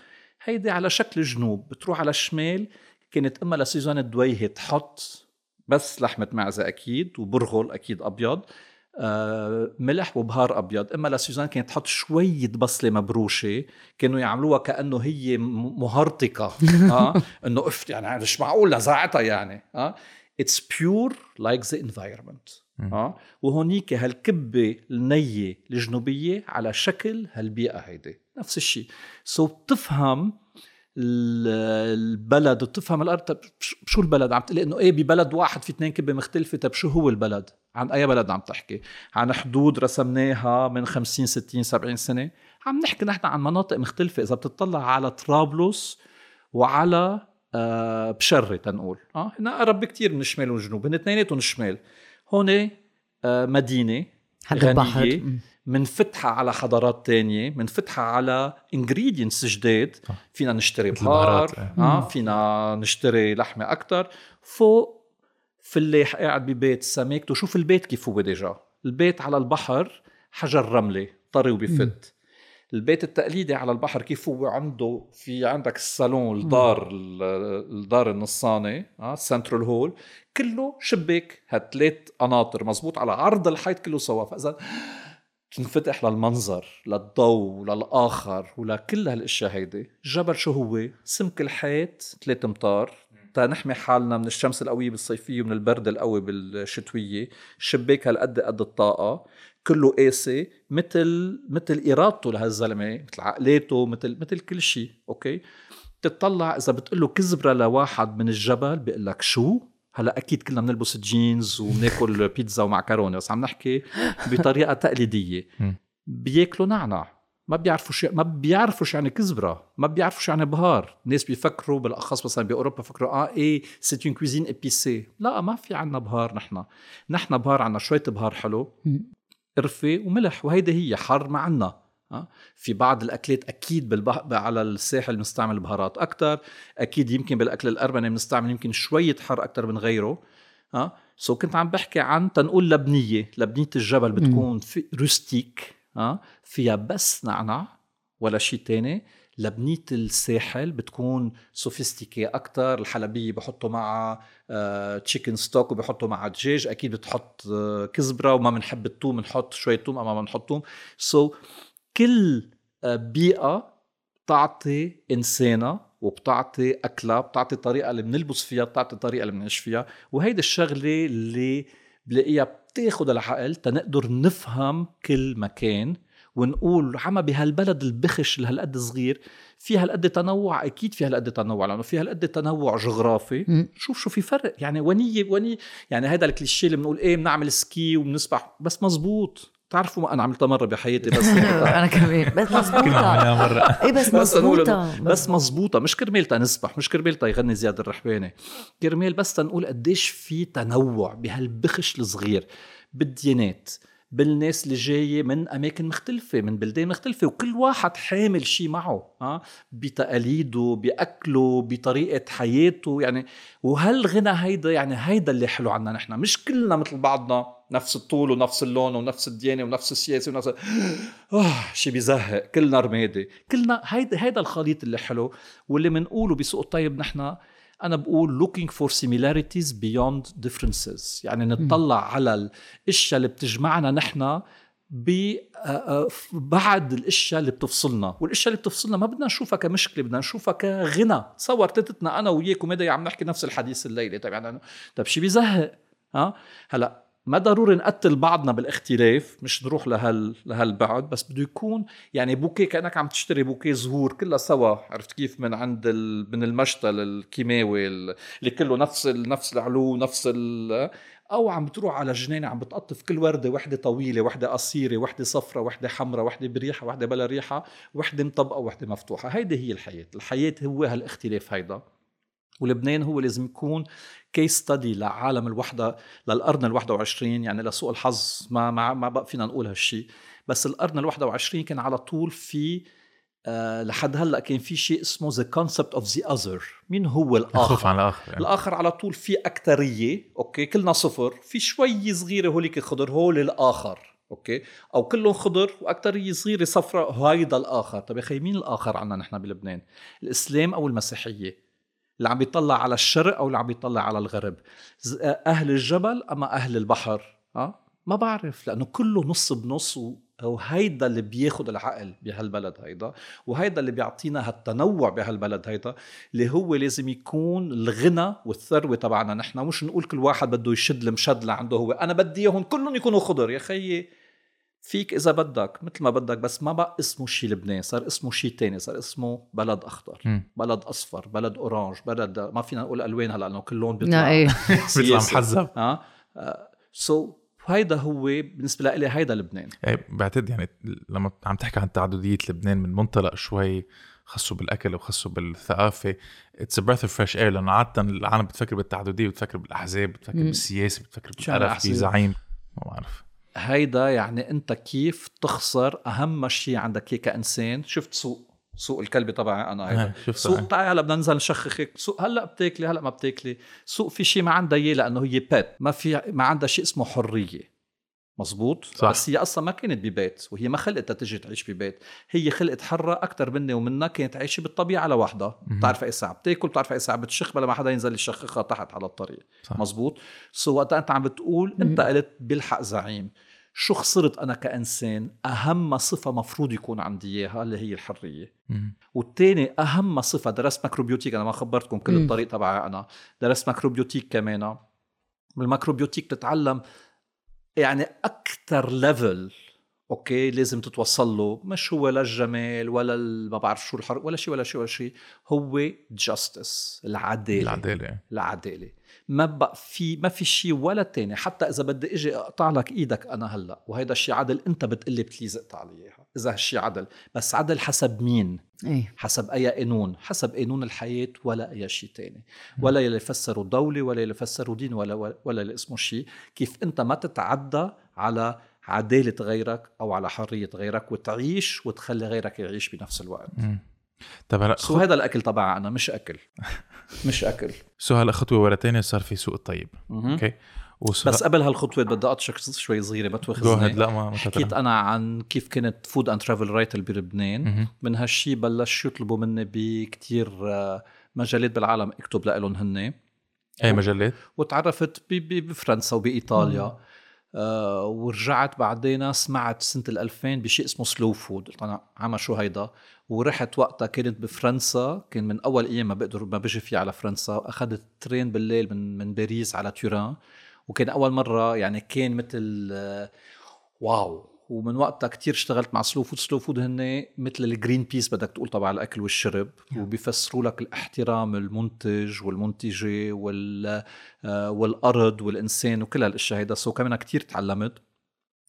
هيدي على شكل جنوب بتروح على الشمال كانت أما لسوزان الدويهي تحط بس لحمة معزة أكيد وبرغل أكيد أبيض آه، ملح وبهار أبيض. أما لسوزان كانت تحط شوية بصلة مبروشة كانوا يعملوها كأنه هي مهرطقه آه إنه اف يعني مش معقول لزعتها يعني آه. it's pure like the environment آه؟ وهونيك هالكبة النية الجنوبية على شكل هالبيئة هيدي. نفس الشيء سو so بتفهم ال- البلد وتفهم الأرض. طب شو البلد عم تقول انه إيه ببلد واحد في اثنين كبة مختلفة. طب شو هو البلد؟ عن أي بلد عم تحكي؟ عن حدود رسمناها من 50 60 70 سنة. عم نحكي نحن عن مناطق مختلفة. إذا بتطلع على طرابلس وعلى آه بشرة تنقول. آه هنا قرب كتير من الشمال والجنوب. هن اثنيناتهم الشمال. هون آه مدينة حد غنية، البحر. منفتحة على حضارات تانية منفتحة على ingredients جداد. فينا نشتري بهار. آه فينا نشتري لحمة أكتر. فوق فلاح قاعد ببيت سمكته شوف البيت كيف هو ديجا. البيت على البحر حجر رملي طري وبيفت البيت التقليدي على البحر كيف هو عنده في عندك الصالون الدار ال- الدار الوسطاني آه central hall كله شباك هالثلاث قناطر مزبوط على عرض الحيط كله سوا فاذا تنفتح للمنظر للضوء للآخر ولكل هالأشياء هيدي. الجبل شو هو؟ سمك الحيط ثلاث أمتار. تنحمي حالنا من الشمس القوية بالصيفية ومن البرد القوي بالشتوية. الشباك هالقد قد الطاقة. كله قاسي مثل مثل إرادته لهالزلمه مثل عقلاته مثل مثل كل شيء okay؟ تطلع إذا بتقول له كزبره لواحد من الجبل بيقول لك شو؟ هلا أكيد كلنا بنلبس جينز وبناكل بيتزا ومعكرونة بس عم نحكي بطريقة تقليدية. بياكلوا نعنع ما بيعرفوا شو ما بيعرفوا شو يعني كزبره ما بيعرفوا شو يعني بهار. الناس بيفكروا بالأخص مثلا بأوروبا بيفكروا آه إيه c'est une cuisine épicée لا ما في عنا بهار نحن. نحن بهار عنا شوية بهار حلو. قرفة وملح وهيدي هي حر ما عنا؟ في بعض الأكلات أكيد بالبح... على الساحل بنستعمل بهارات أكثر أكيد يمكن بالأكل الأرمني بنستعمل يمكن شوية حر أكثر من غيره ها؟ so كنت عم بحكي عن تنقول لبنية لبنية الجبل بتكون في rustique ها؟ فيها بس نعنع ولا شيء تاني لبنية الساحل بتكون sophistiquée أكتر الحلبية بحطوا معها chicken stock وبحطوا معها دجاج أكيد بتحط آه، كزبرة وما بنحب التوم بنحط شوية توم أما ما بنحط توم. so, كل آه، بيئة بتعطي إنسانة وبتعطي أكلها بتعطي طريقة اللي بنلبس فيها بتعطي طريقة اللي بنعيش فيها. وهيدي الشغلة اللي بلاقيها بتاخد العقل تنقدر نفهم كل مكان. ونقول عما بهالبلد البخش اللي هالقد صغير في هالقد تنوع أكيد في هالقد تنوع لأنه في هالقد تنوع جغرافي. مم. شوف شو في فرق؟ يعني ونية وني يعني هذا الكليشيه اللي بنقول إيه بنعمل ski وبنسبح بس مزبوط. بتعرفوا ما أنا عملتها مرة بحياتي بس أنا كمان. بس مزبوطة. عملناها مرة. إيه بس مزبوطة. بس مزبوطة مش كرمال تنسبح مش كرمال يغني زياد الرحباني. كرمال بس تنقول قديش في تنوع بهالبخش الصغير بالديانات. بالناس اللي جاية من أماكن مختلفة من بلدان مختلفة وكل واحد حامل شيء معه ها بتقاليده بأكله بطريقة حياته يعني وهالغنى هيدا يعني هيدا اللي حلو عنا نحن. مش كلنا مثل بعضنا نفس الطول ونفس اللون ونفس الديانة ونفس السياسة ونفس آه شي بيزهق كلنا رمادي. كلنا هيدا هيدا الخليط اللي حلو واللي بنقوله بسوق الطيب نحن أنا بقول looking for similarities beyond differences. يعني نطلع على الأشياء اللي بتجمعنا نحن ب بعد الأشياء اللي بتفصلنا. والأشياء اللي بتفصلنا ما بدنا نشوفها كمشكلة بدنا نشوفها كغنى. تصور تتتنا أنا وياك ومدى عم نحكي نفس الحديث الليلة. طيب يعني طيب شي بيزهق ها؟ هلأ ما ضروري نقتل بعضنا بالاختلاف مش نروح لهال لهالبعد بس بده يكون يعني بوكيه كأنك عم تشتري بوكيه زهور كلها سوا عرفت كيف؟ من عند ال... من المشتل الكيماوي اللي كله نفس ال... نفس العلو نفس ال... أو عم بتروح على جنينة عم بتقطف كل وردة وحدة طويلة وحدة قصيرة وحدة صفرة وحدة حمراء وحدة بريحة وحدة بلا ريحة وحدة مطبقة وحدة مفتوحة. هيدي هي الحياة الحياة هو هالإختلاف هيدا. ولبنان هو لازم يكون case study لعالم الوحدة للقرن ال21 يعني لسوء الحظ ما ما ما بقى فينا نقول هالشيء بس القرن ال21 كان على طول في آه لحد هلأ كان في شيء اسمه the concept of the other مين هو الآخر؟ الخوف عن الآخر يعني. الآخر على طول في أكترية okay؟ كلنا صفر. في شوي صغيرة هوليك خضر هول الآخر أوكي؟ أو كلهم خضر وأكترية صغيرة صفراء هيدا الآخر طيب يا أخي مين الآخر عنا نحن بلبنان؟ الإسلام أو المسيحية؟ اللي عم بيطلع على الشرق أو اللي عم بيطلع على الغرب. أهل الجبل أما أهل البحر ها ما بعرف لأنه كله نص بنص وهيدا اللي بياخد العقل بهالبلد هيدا وهيدا اللي بيعطينا هالتنوع بهالبلد هيدا اللي هو لازم يكون الغنى والثروة تبعنا. نحن مش نقول كل واحد بده يشد المشد لعنده هو. أنا بدي إياهم كلهم يكونوا خضر يا خيي. فيك إذا بدك مثل ما بدك بس ما بقى اسمه شي لبنان صار اسمه شي تاني صار اسمه بلد أخضر م. بلد أصفر بلد أورانج بلد ما فينا نقول ألوان هلأ لأنه كل لون بيطلع إيه. بيطلع محزب. آه. so هيدا هو بالنسبة لي هيدا لبنان. إيه بعتقد يعني لما عم تحكي عن تعددية لبنان من منطلق شوي خصو بالأكل وخصو بالثقافة it's breath of fresh air لأنه عاده العالم بتفكر بالتعددية بتفكر بالأحزاب بتفكر بالسياسة بتفكر بالقرف في زعيم ما بعرف. هيدا يعني انت كيف تخسر أهم شيء عندك هيك كإنسان؟ شفت سوق سوق الكلبي تبعي أنا هيدا. سوق تعي هلا بدنا ننزل نشخخك سوق هلأ بتاكلي هلأ ما بتاكلي. سوق في شيء ما عندها إياه لأنه هي بيت. ما في ما عندها شيء اسمه حرية. مزبوط؟ صح. بس هي أصلا ما كانت ببيت وهي ما خلقتها تجي تعيش ببيت. هي خلقت حرة أكثر مني ومنها كانت عايشة بالطبيعة لوحدها بتعرف أي ساعة بتاكل بتعرف أي ساعة بتشخ بلا ما حدا ينزل يشخخها تحت على الطريق. صح. مزبوط؟ سو وقتها أنت عم بتقول أنت قلت بيلحق زعيم. شو خسرت أنا كإنسان؟ أهم صفة مفروض يكون عندي إياها اللي هي الحرية. والثاني أهم صفة درست macrobiotic أنا ما خبرتكم كل الطريق تبعي أنا. درست macrobiotic كمان. بال macrobiotic بتتعلم يعني أكثر level okay لازم تتوصل له. مش هو لا الجمال ولا ما بعرف شو الحرق ولا شيء ولا شيء ولا شيء. هو justice العدالة. العدالة. العدالة. ما بقى في ما في شيء ولا تاني. حتى إذا بدي إجي أقطع لك إيدك أنا هلأ. وهيدا الشيء عدل أنت بتقلي please اقطع لي إياها. إذا هالشيء عدل. بس عدل حسب مين؟ إيه؟ حسب أي قانون. حسب قانون الحياة ولا أي شيء تاني. ولا يلي فسروا دولة ولا يلي فسروا دين ولا ولا اللي اسمه شيء. كيف أنت ما تتعدى على عدالة غيرك أو على حرية غيرك وتعيش وتخلي غيرك يعيش بنفس الوقت. طب هلا so هذا الأكل تبعي أنا مش أكل. مش أكل. so هلا خطوة ورا تانية صار في سوق الطيب. أوكي؟ وصر... بس قبل هالخطوة بدي أقطشك شوي صغيرة ما تواخذني لا ما حكيت أنا عن كيف كنت food and travel writer بلبنان. من هالشي بلشوا يطلبوا مني بكتير آه، مجالات بالعالم اكتب لهم هن اي مجلات وتعرفت بفرنسا وبإيطاليا. مم. آه ورجعت بعدين سمعت سنة 2000 بشيء اسمه Slow Food قلت أنا عم شو هيدا؟ ورحت وقتها كانت بفرنسا كان من أول أيام ما بقدر ما بجي فيها على فرنسا. أخذت train بالليل من من باريس على توران وكان أول مرة يعني كان مثل آه wow. ومن وقتها كتير اشتغلت مع Slow Food. Slow Food هن مثل ال Greenpeace بدك تقول تبع الأكل والشرب. وبيفسروا لك الاحترام المنتج والمنتجة وال آه، والأرض والإنسان وكل هالأشياء هيدا. so كمان كتير تعلمت.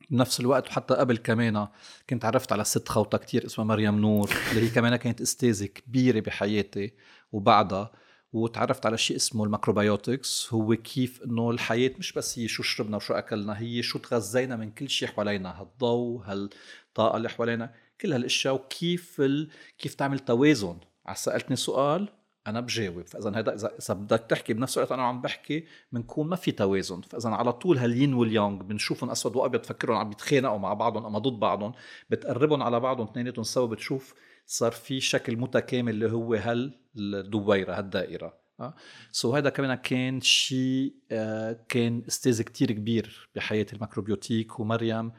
بنفس الوقت وحتى قبل كمان كنت عرفت على ست خوتة كتير اسمها مريم نور اللي هي كمان كانت أستاذة كبيرة بحياتي. وبعدها وتعرفت على شيء اسمه ال macrobiotics هو كيف إنه الحياة مش بس هي شو شربنا وشو أكلنا هي شو تغذينا من كل شيء حوالينا هالضوء هالطاقة اللي حوالينا كل هالأشياء وكيف ال... كيف تعمل توازن. سألتني سؤال أنا بجاوب. فاذا هذا إذا بدك تحكي بنفس الوقت أنا عم بحكي بنكون ما في توازن. فاذا على طول هال yin وال yang بنشوفهم أسود وأبيض تفكرهم عم يتخانقوا مع بعضهم أما ضد بعضهم بتقربهم على بعضهم اثنيناتهم سوا بتشوف صار في شكل متكامل اللي هو هالدويره هالدائره so هذا كمان كان شيء آه، كان أستاذ كتير كبير بحياة ال macrobiotic ومريم.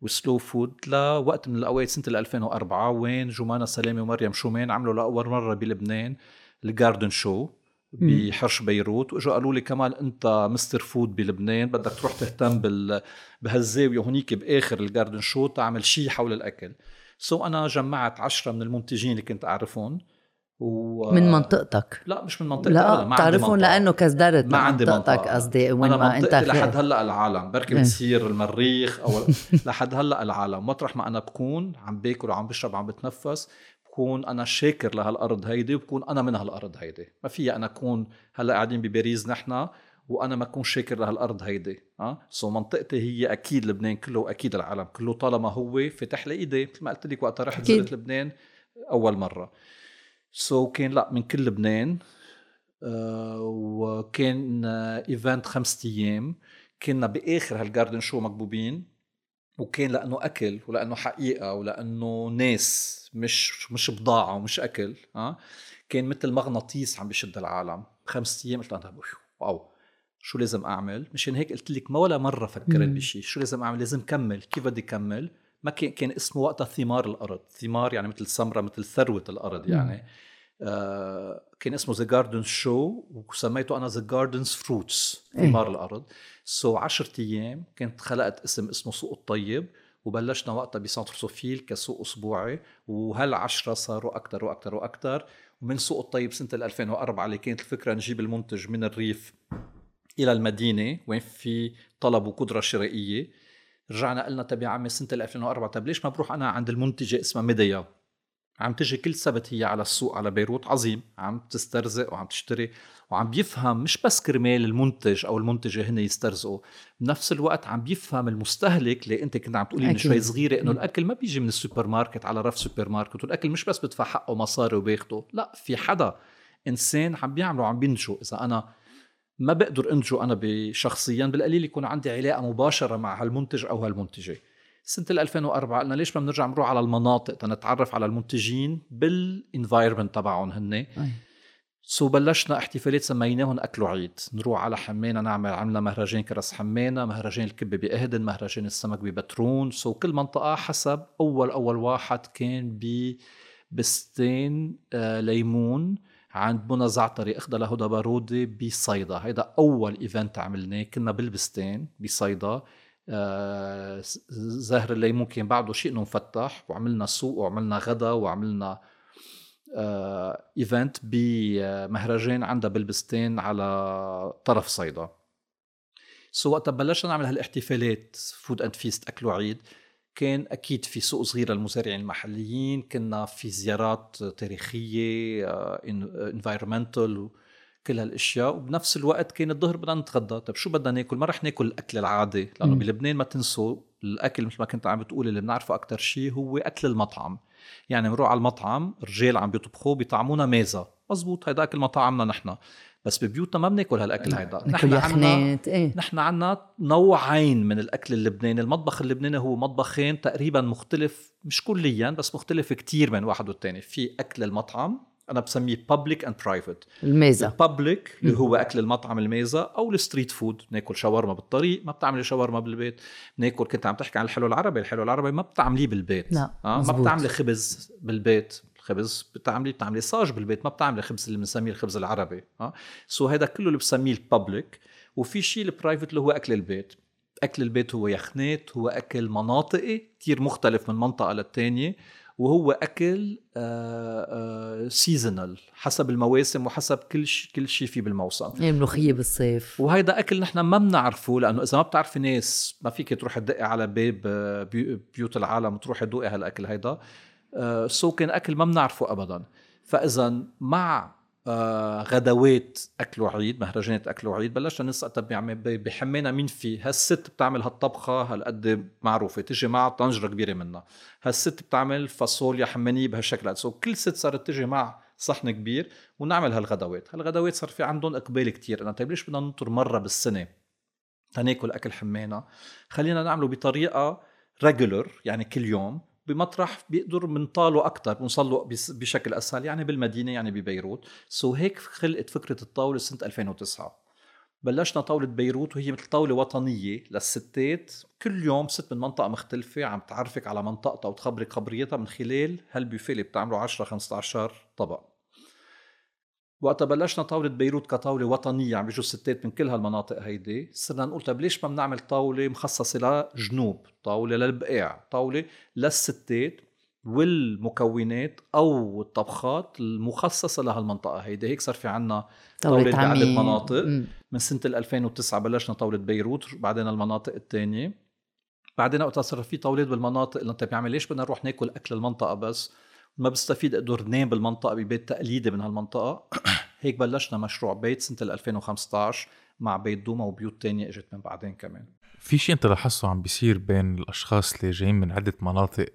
و Slow Food لوقت من الأوقات سنة 2004 وين جمانة سلامة ومريم شومان عملوا لأول مرة بلبنان ال garden show بحرش بيروت. وإجوا قالوا لي كمان أنت Mister Food بلبنان بدك تروح تهتم بال بهالزاوية هونيك بآخر ال garden show تعمل شيء حول الأكل. so أنا جمعت عشرة من المنتجين اللي كنت أعرفهم. و... من منطقتك. لا مش من منطقتي لا ما تعرفون لأنه كزدرت ما عندي منطقتك قصدي وين ما أنت لحد هلأ العالم. بركي بتصير المريخ أو لحد هلأ العالم. مطرح ما أنا بكون عم باكل وعم بشرب وعم بتنفس بكون أنا شاكر لهالأرض هيدي وبكون أنا من هالأرض هيدي. ما فيها أنا أكون هلأ قاعدين بباريس نحن وأنا ما أكون شاكر لهالأرض هيدي آه؟ so منطقتي هي أكيد لبنان كله وأكيد العالم كله طالما هو فتح لي إيدي. مثل ما قلت لك وقت رحت زرت لبنان أول مرة. so كان لا من كل لبنان آه وكان event آه خمسة أيام. كنا بآخر هال garden show مكبوبين وكان لأنه أكل ولأنه حقيقة ولأنه ناس مش مش بضاعة ومش أكل آه. كان مثل مغناطيس عم بشد العالم. خمس أيام قلت أنا wow شو لازم أعمل؟ مشان هيك قلت لك ما ولا مرة فكرت بشيء شو لازم أعمل؟ لازم كمل. كيف بدي كمل؟ ما كان كان اسمه وقتها ثمار الأرض. ثمار يعني مثل سمرة مثل ثروة الأرض يعني. آه كان اسمه the garden show وسميته أنا the garden's fruits ثمار الأرض. so 10 أيام كنت خلقت اسم اسمه سوق الطيب وبلشنا وقتها ب Centre Sofil كسوق أسبوعي. وهالعشرة صاروا أكثر وأكثر وأكثر ومن سوق الطيب سنة 2004 اللي كانت الفكرة نجيب المنتج من الريف إلى المدينة وين في طلب وقدرة شرائية. رجعنا قلنا طب يا عمي سنة 2004 طب ليش ما بروح أنا عند المنتجة اسمها ميديا؟ عم تجي كل سبت هي على السوق على بيروت عظيم. عم تسترزق وعم تشتري وعم بيفهم مش بس كرمال المنتج أو المنتجة هن يسترزقوا بنفس الوقت عم بيفهم المستهلك اللي أنت كنت عم تقولي من شوي صغيرة إنه الأكل ما بيجي من السوبر ماركت على رف سوبر ماركت والأكل مش بس بدفع حقه مصاري وباخده لا في حدا إنسان عم بيعمله وعم بينتجه إذا أنا ما بقدر انتجه أنا بشخصيا بالقليل يكون عندي علاقة مباشرة مع هالمنتج أو هالمنتجة. سنة 2004 قلنا ليش ما بنرجع نروح على المناطق تنتعرف على المنتجين بال environment تبعهم هن. so بلشنا احتفالات سميناهم أكل عيد نروح على حمانه نعمل عملنا مهرجان كرز حمانه مهرجان الكبة بأهدن مهرجان السمك ببترون. so كل منطقة حسب أول أول واحد كان ب بستين آه ليمون عند منى زعتري. اخذها لهدى بارودي بصيدا. هيدا أول event عملناه. كنا بالبستان بصيدا. زهر الليمون كان بعده شيء إنه مفتح وعملنا سوق وعملنا غدا وعملنا آه event بمهرجان عندها بالبستان على طرف صيدا. so وقتها بلشنا نعمل هالإحتفالات food and feast أكل وعيد. كان أكيد في سوق صغيره للمزارعين المحليين كنا في زيارات تاريخية environmental كل هالأشياء وبنفس الوقت كان الظهر بدنا نتغدى. طيب شو بدنا ناكل؟ ما رح ناكل الأكل العادي لأنه بلبنان ما تنسوا الأكل مثل ما كنت عم بتقول اللي بنعرفه أكثر شيء هو أكل المطعم. يعني بنروح على المطعم رجال عم بيطبخوا بيطعمونا مازة. مزبوط هيدا أكل مطاعمنا نحن. بس ببيوتنا ما بناكل هالأكل هيدا. نحن عنا إيه. نحن عنا نوعين من الأكل اللبناني. المطبخ اللبناني هو مطبخين تقريبا مختلف مش كليا بس مختلف كتير من واحد والتاني. في أكل المطعم أنا بسميه public and private المازة. ال public اللي هو أكل المطعم المازة أو ال street food ناكل شاورما بالطريق ما بتعملي شاورما بالبيت. ناكل كنت عم تحكي عن الحلو العربي. الحلو العربي ما بتعمليه بالبيت. لا آه؟ ما بتعملي خبز بالبيت. الخبز بتعملي بتعملي صاج بالبيت. ما بتعملي خبز اللي بنسميه الخبز العربي. آه so هذا كله اللي بسميه ال public وفي شيء ال private اللي هو أكل البيت. أكل البيت هو يخنات هو أكل مناطقي كثير مختلف من منطقة للتانية. وهو أكل seasonal حسب المواسم وحسب كل شيء كل شيء في بالموسم. يعني الملوخيه بالصيف. وهيدا أكل نحن ما بنعرفه لأنه إذا ما بتعرفي ناس ما فيك تروحي تدقي على باب بيوت العالم وتروحي تدوقي هالأكل هيدا so كان أكل ما بنعرفه ابدا. فإذا مع آه غدوات أكل وعيد مهرجانات أكل وعيد بلشنا نسال طب بحمانا مين في. هالست بتعمل هالطبخة هالقد معروفة تجي مع طنجرة كبيرة منها. هالست بتعمل فاصوليا حمانية بهالشكل so كل ست صارت تجي مع صحن كبير ونعمل هالغدوات. هالغدوات صار في عندهم إقبال كتير. قلنا طيب ليش بدنا ننطر مرة بالسنة تناكل أكل حمانه خلينا نعمله بطريقة regular يعني كل يوم. بمطرح بيقدر بنطاله أكثر بنوصل بس- بشكل أسهل يعني بالمدينة يعني ببيروت. so هيك خلقت فكرة الطاولة سنة 2009 بلشنا طاولة بيروت وهي مثل طاولة وطنية للستات. كل يوم ست من منطقة مختلفة عم تعرفك على منطقتها وتخبرك خبريتها من خلال هالبوفيه اللي بتعمله 10 15 طبق. وقتها بلشنا طاولة بيروت كطاولة وطنية عم بيجوا الستات من كل هالمناطق هيدي صرنا نقول طيب ليش ما بنعمل طاولة مخصصة لجنوب طاولة للبقاع طاولة للستات والمكونات أو الطبخات المخصصة لهالمنطقة هيدي هيك صار في عنا طاولة بعدة عمي. مناطق. مم. من سنة ال 2009 بلشنا طاولة بيروت بعدين المناطق الثانية بعدين وقتها صار في طاولات بالمناطق اللي انت بيعمل ليش بدنا نروح ناكل أكل المنطقة بس ما بستفيد أقدر نام بالمنطقة ببيت تقليدي من هالمنطقة. هيك بلشنا مشروع بيت سنة ال 2015 مع بيت دوما وبيوت تانية إجت من بعدين كمان. في شيء أنت لاحظته عم بيصير بين الأشخاص اللي جايين من عدة مناطق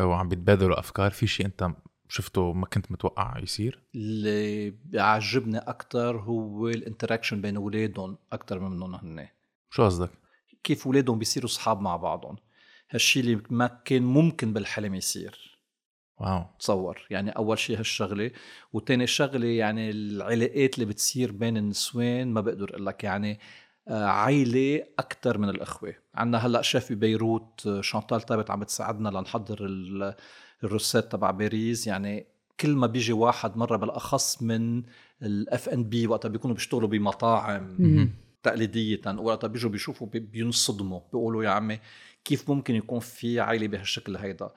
وعم بيتبادلوا أفكار؟ في شيء أنت شفته ما كنت متوقع يصير؟ اللي بيعجبني أكثر هو ال interaction بين اولادهم أكثر من منهم هن شو قصدك؟ كيف اولادهم بيصيروا أصحاب مع بعضهم. هالشي اللي ما كان ممكن بالحلم يصير. wow. تصور. يعني أول شيء هالشغلة وتاني شغلة يعني العلاقات اللي بتصير بين النسوان ما بقدر أقول لك يعني آه، عائله أكثر من الأخوة. عندنا هلأ شيف ببيروت آه، شانتال طابت عم بتساعدنا لنحضر ال- ال recettes تبع باريس. يعني كل ما بيجي واحد مرة بالأخص من الاف ان بي وقتها بيكونوا بيشتغلوا بمطاعم. تقليدية وقتها بيجوا بيشوفوا بي- بينصدموا. بيقولوا يا عمي كيف ممكن يكون في عائلة بهالشكل هيدا؟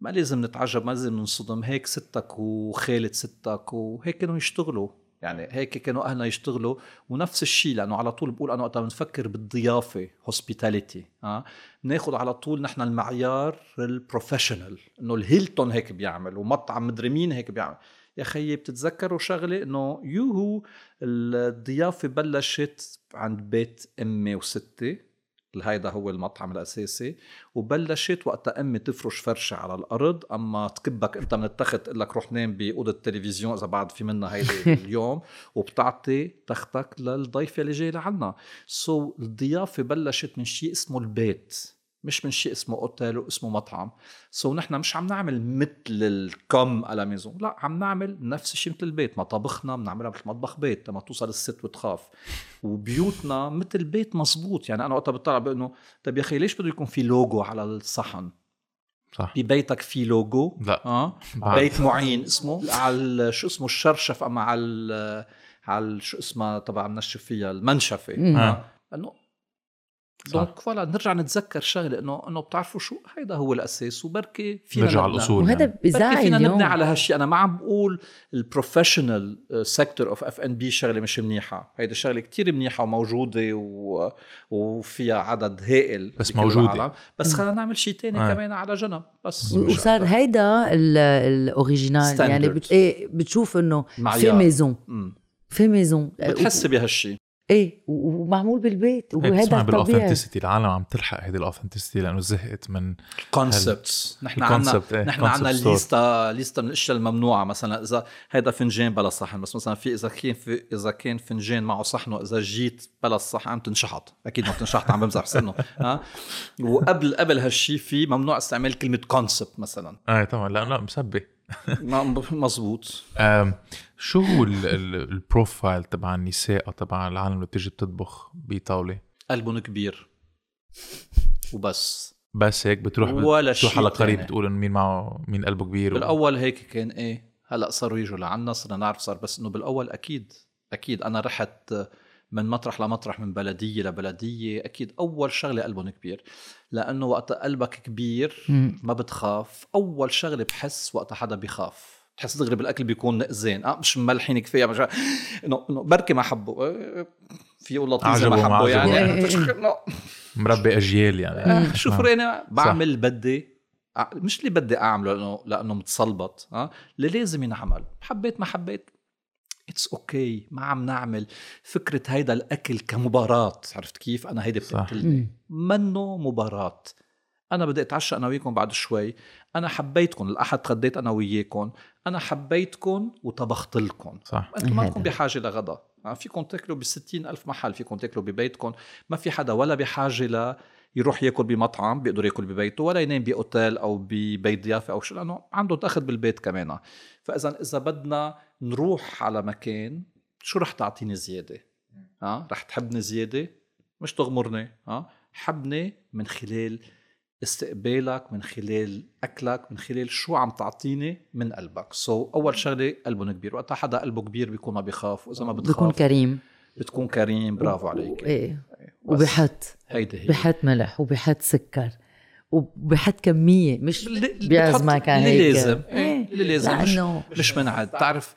ما لازم نتعجب ما لازم ننصدم هيك ستك وخالة ستك وهيك كانوا يشتغلوا. يعني هيك كانوا أهلنا يشتغلوا. ونفس الشيء لأنه على طول بقول أنا وقتها بنفكر بالضيافة hospitality ها بناخذ على طول نحن المعيار ال professional إنه الهيلتون هيك بيعمل ومطعم مدري مين هيك بيعمل. يا خيي بتتذكروا شغلة؟ إنه يوهو الضيافة بلشت عند بيت أمي وستي. هيدا هو المطعم الأساسي. وبلشت وقتها أمي تفرش فرشة على الأرض. أما تكبك أنت من التخت تقول لك روح نام بأوضة التلفزيون إذا بعد في منها هيدي اليوم. وبتعطي تختك للضيفة اللي جاي لعنا. so, الضيافة بلشت من شيء اسمه البيت. مش من شيء اسمه أوتيل واسمه مطعم. so, نحن مش عم نعمل مثل ال comme à la maison. لا عم نعمل نفس الشيء مثل البيت. مطابخنا بنعملها مثل مطبخ بيت. لما توصل الست وتخاف. وبيوتنا مثل بيت مزبوط يعني أنا وقتها بطلع بانه طيب يا أخي ليش بده يكون في لوجو على الصحن؟ صح. ببيتك في لوجو لا. آه. بعد. بيت معين اسمه؟ على شو اسمه؟ الشرشف. أما على على شو اسمها تبع بنشف فيها المنشفة. مم. آه. انه. دونك فوالا نرجع نتذكر شغلة انه إنه بتعرفوا شو هيدا هو الأساس وبركي فينا نرجع على نبنى. الأصول. وهذا يعني. بركي بزعل فينا نبني على هالشيء أنا ما عم بقول البروفيشنال سيكتور اوف اف ان بي شغلة مش منيحة هيدي شغلة كتير منيحة وموجودة و... وفيها عدد هائل بس بكل موجودة. العالم. بس خلينا نعمل شيء تاني آه. كمان على جنب بس وصار. هيدا ال- الاوريجينال. يعني بت... إيه بتشوف إنه في. ميزون. في ميزون بتحس بهالشيء إيه و- ومعمول بالبيت هيك وهذا بتسمع الطبيعي. بالاوثنتسيتي العالم عم تلحق هيدي الاوثنتسيتي لأنه زهقت من كونسبتس نحن الconcept، إيه، نحن store. ليستا ليستا من الأشياء الممنوعة. مثلا إذا هيدا فنجان بلا صحن بس مثلا في إذا كان في إذا كان فنجان معه صحن واذا جيت بلا الصحن بتنشحط أكيد ما بتنشحط عم بمزح سنه ها؟ وقبل قبل هالشيء في ممنوع استعمال كلمة concept مثلا. إيه طبعا لا لا مسبة. ما- مزبوط. أم، شو هو ال- ال- ال profile تبع النساء أو تبع العالم اللي بتيجي بتطبخ بطاولة؟ قلبهم كبير. وبس. بس هيك بتروح ولا بتروح على قريب. بتقول انه مين معه مين قلبه كبير و... بالأول هيك كان إيه هلأ صاروا يجوا لعنا صرنا نعرف صار بس إنه بالأول أكيد أكيد. أنا رحت من مطرح لمطرح من بلدية لبلدية أكيد أول شغلة قلبهم كبير. لأنه وقت قلبك كبير. ما بتخاف. أول شغلة بحس وقت حدا بيخاف. تحس دغري بالاكل بيكون نقزان آه مش مملحين كفاية مش إنه إنه بركي ما حبوا آه، في يقول لطيف ما حبوا. يعني. مربي أجيال يعني. آه، شو نعم. فرينا بعمل اللي بدي مش اللي بدي أعمله لأنه لأنه متصلبط ها اللي لازم ينعمل. حبيت ما حبيت. اتس أوكي okay. ما عم نعمل. فكرة هيدا الأكل كمباراة. عرفت كيف؟ أنا هيدي صح. بتقتلني. منه مباراة. أنا بدي أتعشى أنا وياكم بعد شوي. أنا حبيتكم. الأحد تغديت أنا وياكم. أنا حبيتكم وطبخت لكم صح. أنتم ما هذا. لكم بحاجة لغدا. فيكم تاكلوا ب ألف محل فيكم تاكلوا ببيتكم ما في حدا ولا بحاجة ل يروح ياكل بمطعم بيقدر ياكل ببيته ولا ينام بأوتيل أو ببيت ضيافة أو شو لأنه عنده دخل بالبيت كمان. فإذا إذا بدنا نروح على مكان شو رح تعطيني زيادة؟ ها؟ رح تحبني زيادة؟ مش تغمرني ها؟ حبني من خلال استقبالك من خلال أكلك من خلال شو عم تعطيني من قلبك. سو so, أول شغلة قلبهم كبير. وقتها حدا قلبه كبير بيكون ما بيخاف وإذا ما بيكون بتخاف كريم. بتكون كريم برافو عليك. إيه. وبحط هيدي هي. بحط ملح وبحط سكر وبحط كمية. مش بتحط على اللي هيك لازم. إيه، اللي لازم. مش مش منعد بعرف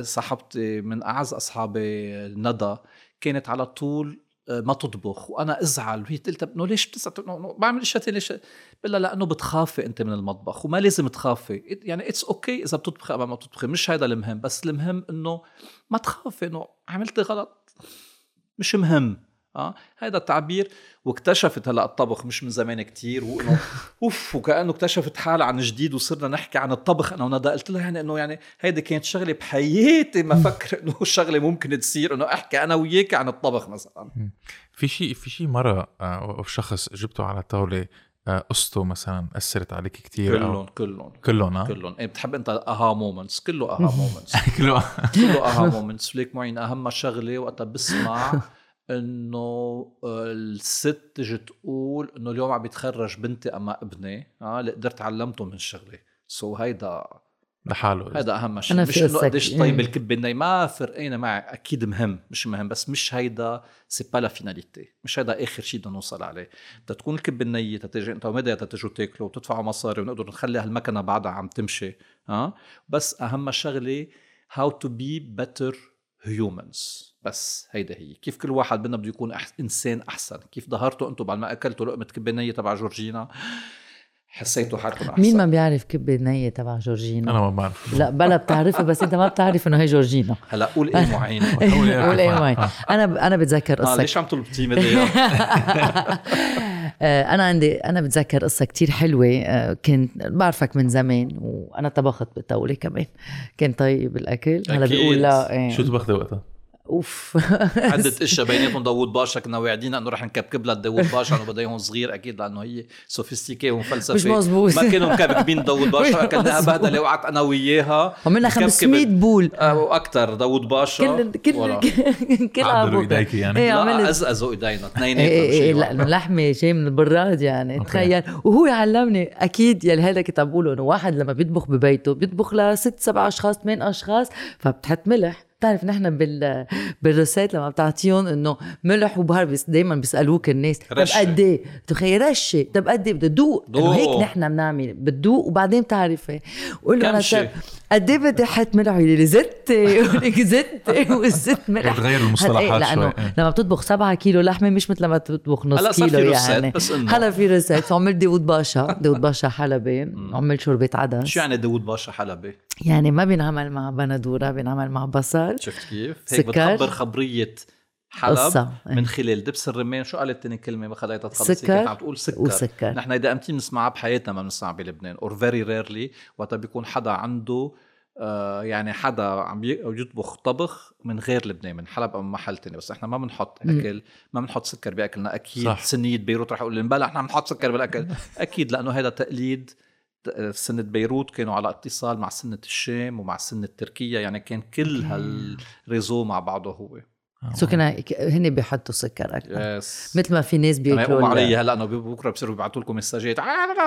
صاحبتي من أعز أصحابي ندى كانت على طول ما تطبخ. وأنا أزعل. وهي قلت انه ليش بتزعل؟ بعمل اشياء ثانية ليش؟ بقول لها لأنه بتخافي أنت من المطبخ وما لازم تخافي. يعني it's okay إذا بتطبخي أو ما بتطبخي. مش هذا المهم. بس المهم إنه ما تخافي إنه عملتي غلط. مش مهم. آه هذا التعبير واكتشفت هلأ الطبخ مش من زمان كتير وإنه أوف وكأنه اكتشفت حالها عن جديد وصرنا نحكي عن الطبخ أنا وندى. قلت لها يعني إنه يعني هيدي كانت شغلة بحياتي ما فكر إنه شغلة ممكن تصير إنه أحكي أنا وياك عن الطبخ مثلا. في شيء في شيء مرة آه، أو شخص جبته على طاوله آه، قصته مثلا أثرت عليك كثير كلهم كلهم. كلهم ها كلهم. إيه بتحب أنت aha moments كله aha moments كله. كله aha moments وليك معين أهم شغلة وقتها بسمع إنه آه، الست تجي تقول إنه اليوم عم بيتخرج بنتي أما ابني. آه اللي قدرت علمته من شغلة. so هيدا لحاله. هذا أهم شيء. أنا مش إنه. قديش طيب. الكبه الني ما فرقينا معي. أكيد مهم. مش مهم. بس مش هيدا c'est pas la finalité مش هيدا آخر شيء بدنا نوصل عليه. بدها تكون الكبه النيه تتجي أنت ومدى تتجوا تاكلوا وتدفعوا مصاري ونقدر نخلي هالمكنة بعدها عم تمشي. ها بس أهم شغلة how to be better humans بس هيدا هي. كيف كل واحد منا بده يكون أح... إنسان أحسن؟ كيف ظهرتوا أنتم بعد ما أكلتوا لقمة كبه نية تبع جورجينا؟ حسيتوا حالكم أحسن؟ مين ما بيعرف كبة نية تبع جورجينا؟ أنا ما بعرف. لا بلا بتعرفها بس أنت ما بتعرف إنه هي جورجينا. هلا قول إيه معين قول إيه إيه أعرف. معي أنا أنا بتذكر آه قصة. ليش عم تلبطي مدري آه، أنا عندي أنا بتذكر قصة كتير حلوة. آه، كنت بعرفك من زمان وأنا طبخت بالطاولة كمان. كان طيب الأكل. هلا. بيقول لا إيه. شو طبختي وقتها؟ أوف عدة أشياء بيناتهم داوود باشا كنا واعدين إنه رح نكبكب لها داوود باشا إنه بده اياهم صغير أكيد لأنه هي sophistiquée ومفلسفة مش مزبوط. ما كانوا مكبكبين داوود باشا مزبوط. بهدله وقعت أنا وياها عملنا مكبكبة. 500 boule آه، وأكثر داوود باشا كل كل. كل عدلوا عبوطة. ايديكي يعني؟ إيه لا عملت ازقزوا إيدينا إيه اثنيناتهم إيه إيه شيء لا واحد. إنه لحمة شيء من البراد يعني. تخيل وهو يعلمني أكيد يلي هذا كنت عم بقوله إنه واحد لما بيطبخ ببيته بيطبخ لست سبع أشخاص ثمان أشخاص فبتحط ملح بتعرف نحن بال بالروسات لما بتعطيهم إنه ملح وبهار بس دائما بيسألوك الناس طب. قد إيه؟ تخيل رشة طب قد إيه بدها تدوق انه دوق. هيك نحن بنعمل بتدوق وبعدين بتعرفي قول له أنا قد إيه بدي أحط ملح يقول لي زدتي يقول لك زدتي والزت ملح بتغير المصطلحات إيه، لأنه شوي. إيه. لما بتطبخ 7 كيلو لحمة مش مثل لما تطبخ نص هلا صار كيلو يعني بس إنه. هلا في روسات فعمل داود باشا داود باشا حلبي عمل شوربة عدس شو يعني داوود باشا حلبي يعني ما بينعمل مع بندورة بينعمل مع بصل شفت كيف هيك سكر. بتخبر خبرية حلب قصة. من خلال دبس الرمان. شو قالت تاني كلمة ما خليتها تخلص؟ سكر عم تقول سكر. وسكر. نحن إذا إمتى بنسمعها بحياتنا ما بنسمعها بلبنان or very rarely وقتها بيكون حدا عنده آه يعني حدا عم يطبخ طبخ من غير لبنان من حلب أو من محل تاني. بس إحنا ما بنحط أكل ما بنحط سكر بأكلنا. أكيد صح. سنة بيروت رح أقول لي بلا إحنا عم نحط سكر بالأكل. أكيد لأنه هذا تقليد ت- سنة بيروت كانوا على اتصال مع سنة الشام ومع سنة تركيا. يعني كان كل هال réseau مع بعضه هو. سو كنا هن بيحطوا سكر أكثر yes مثل ما في ناس أنا بياكلوا علي ال- هلا إنه بكرة بصيروا بيبعتوا لكم مساجات.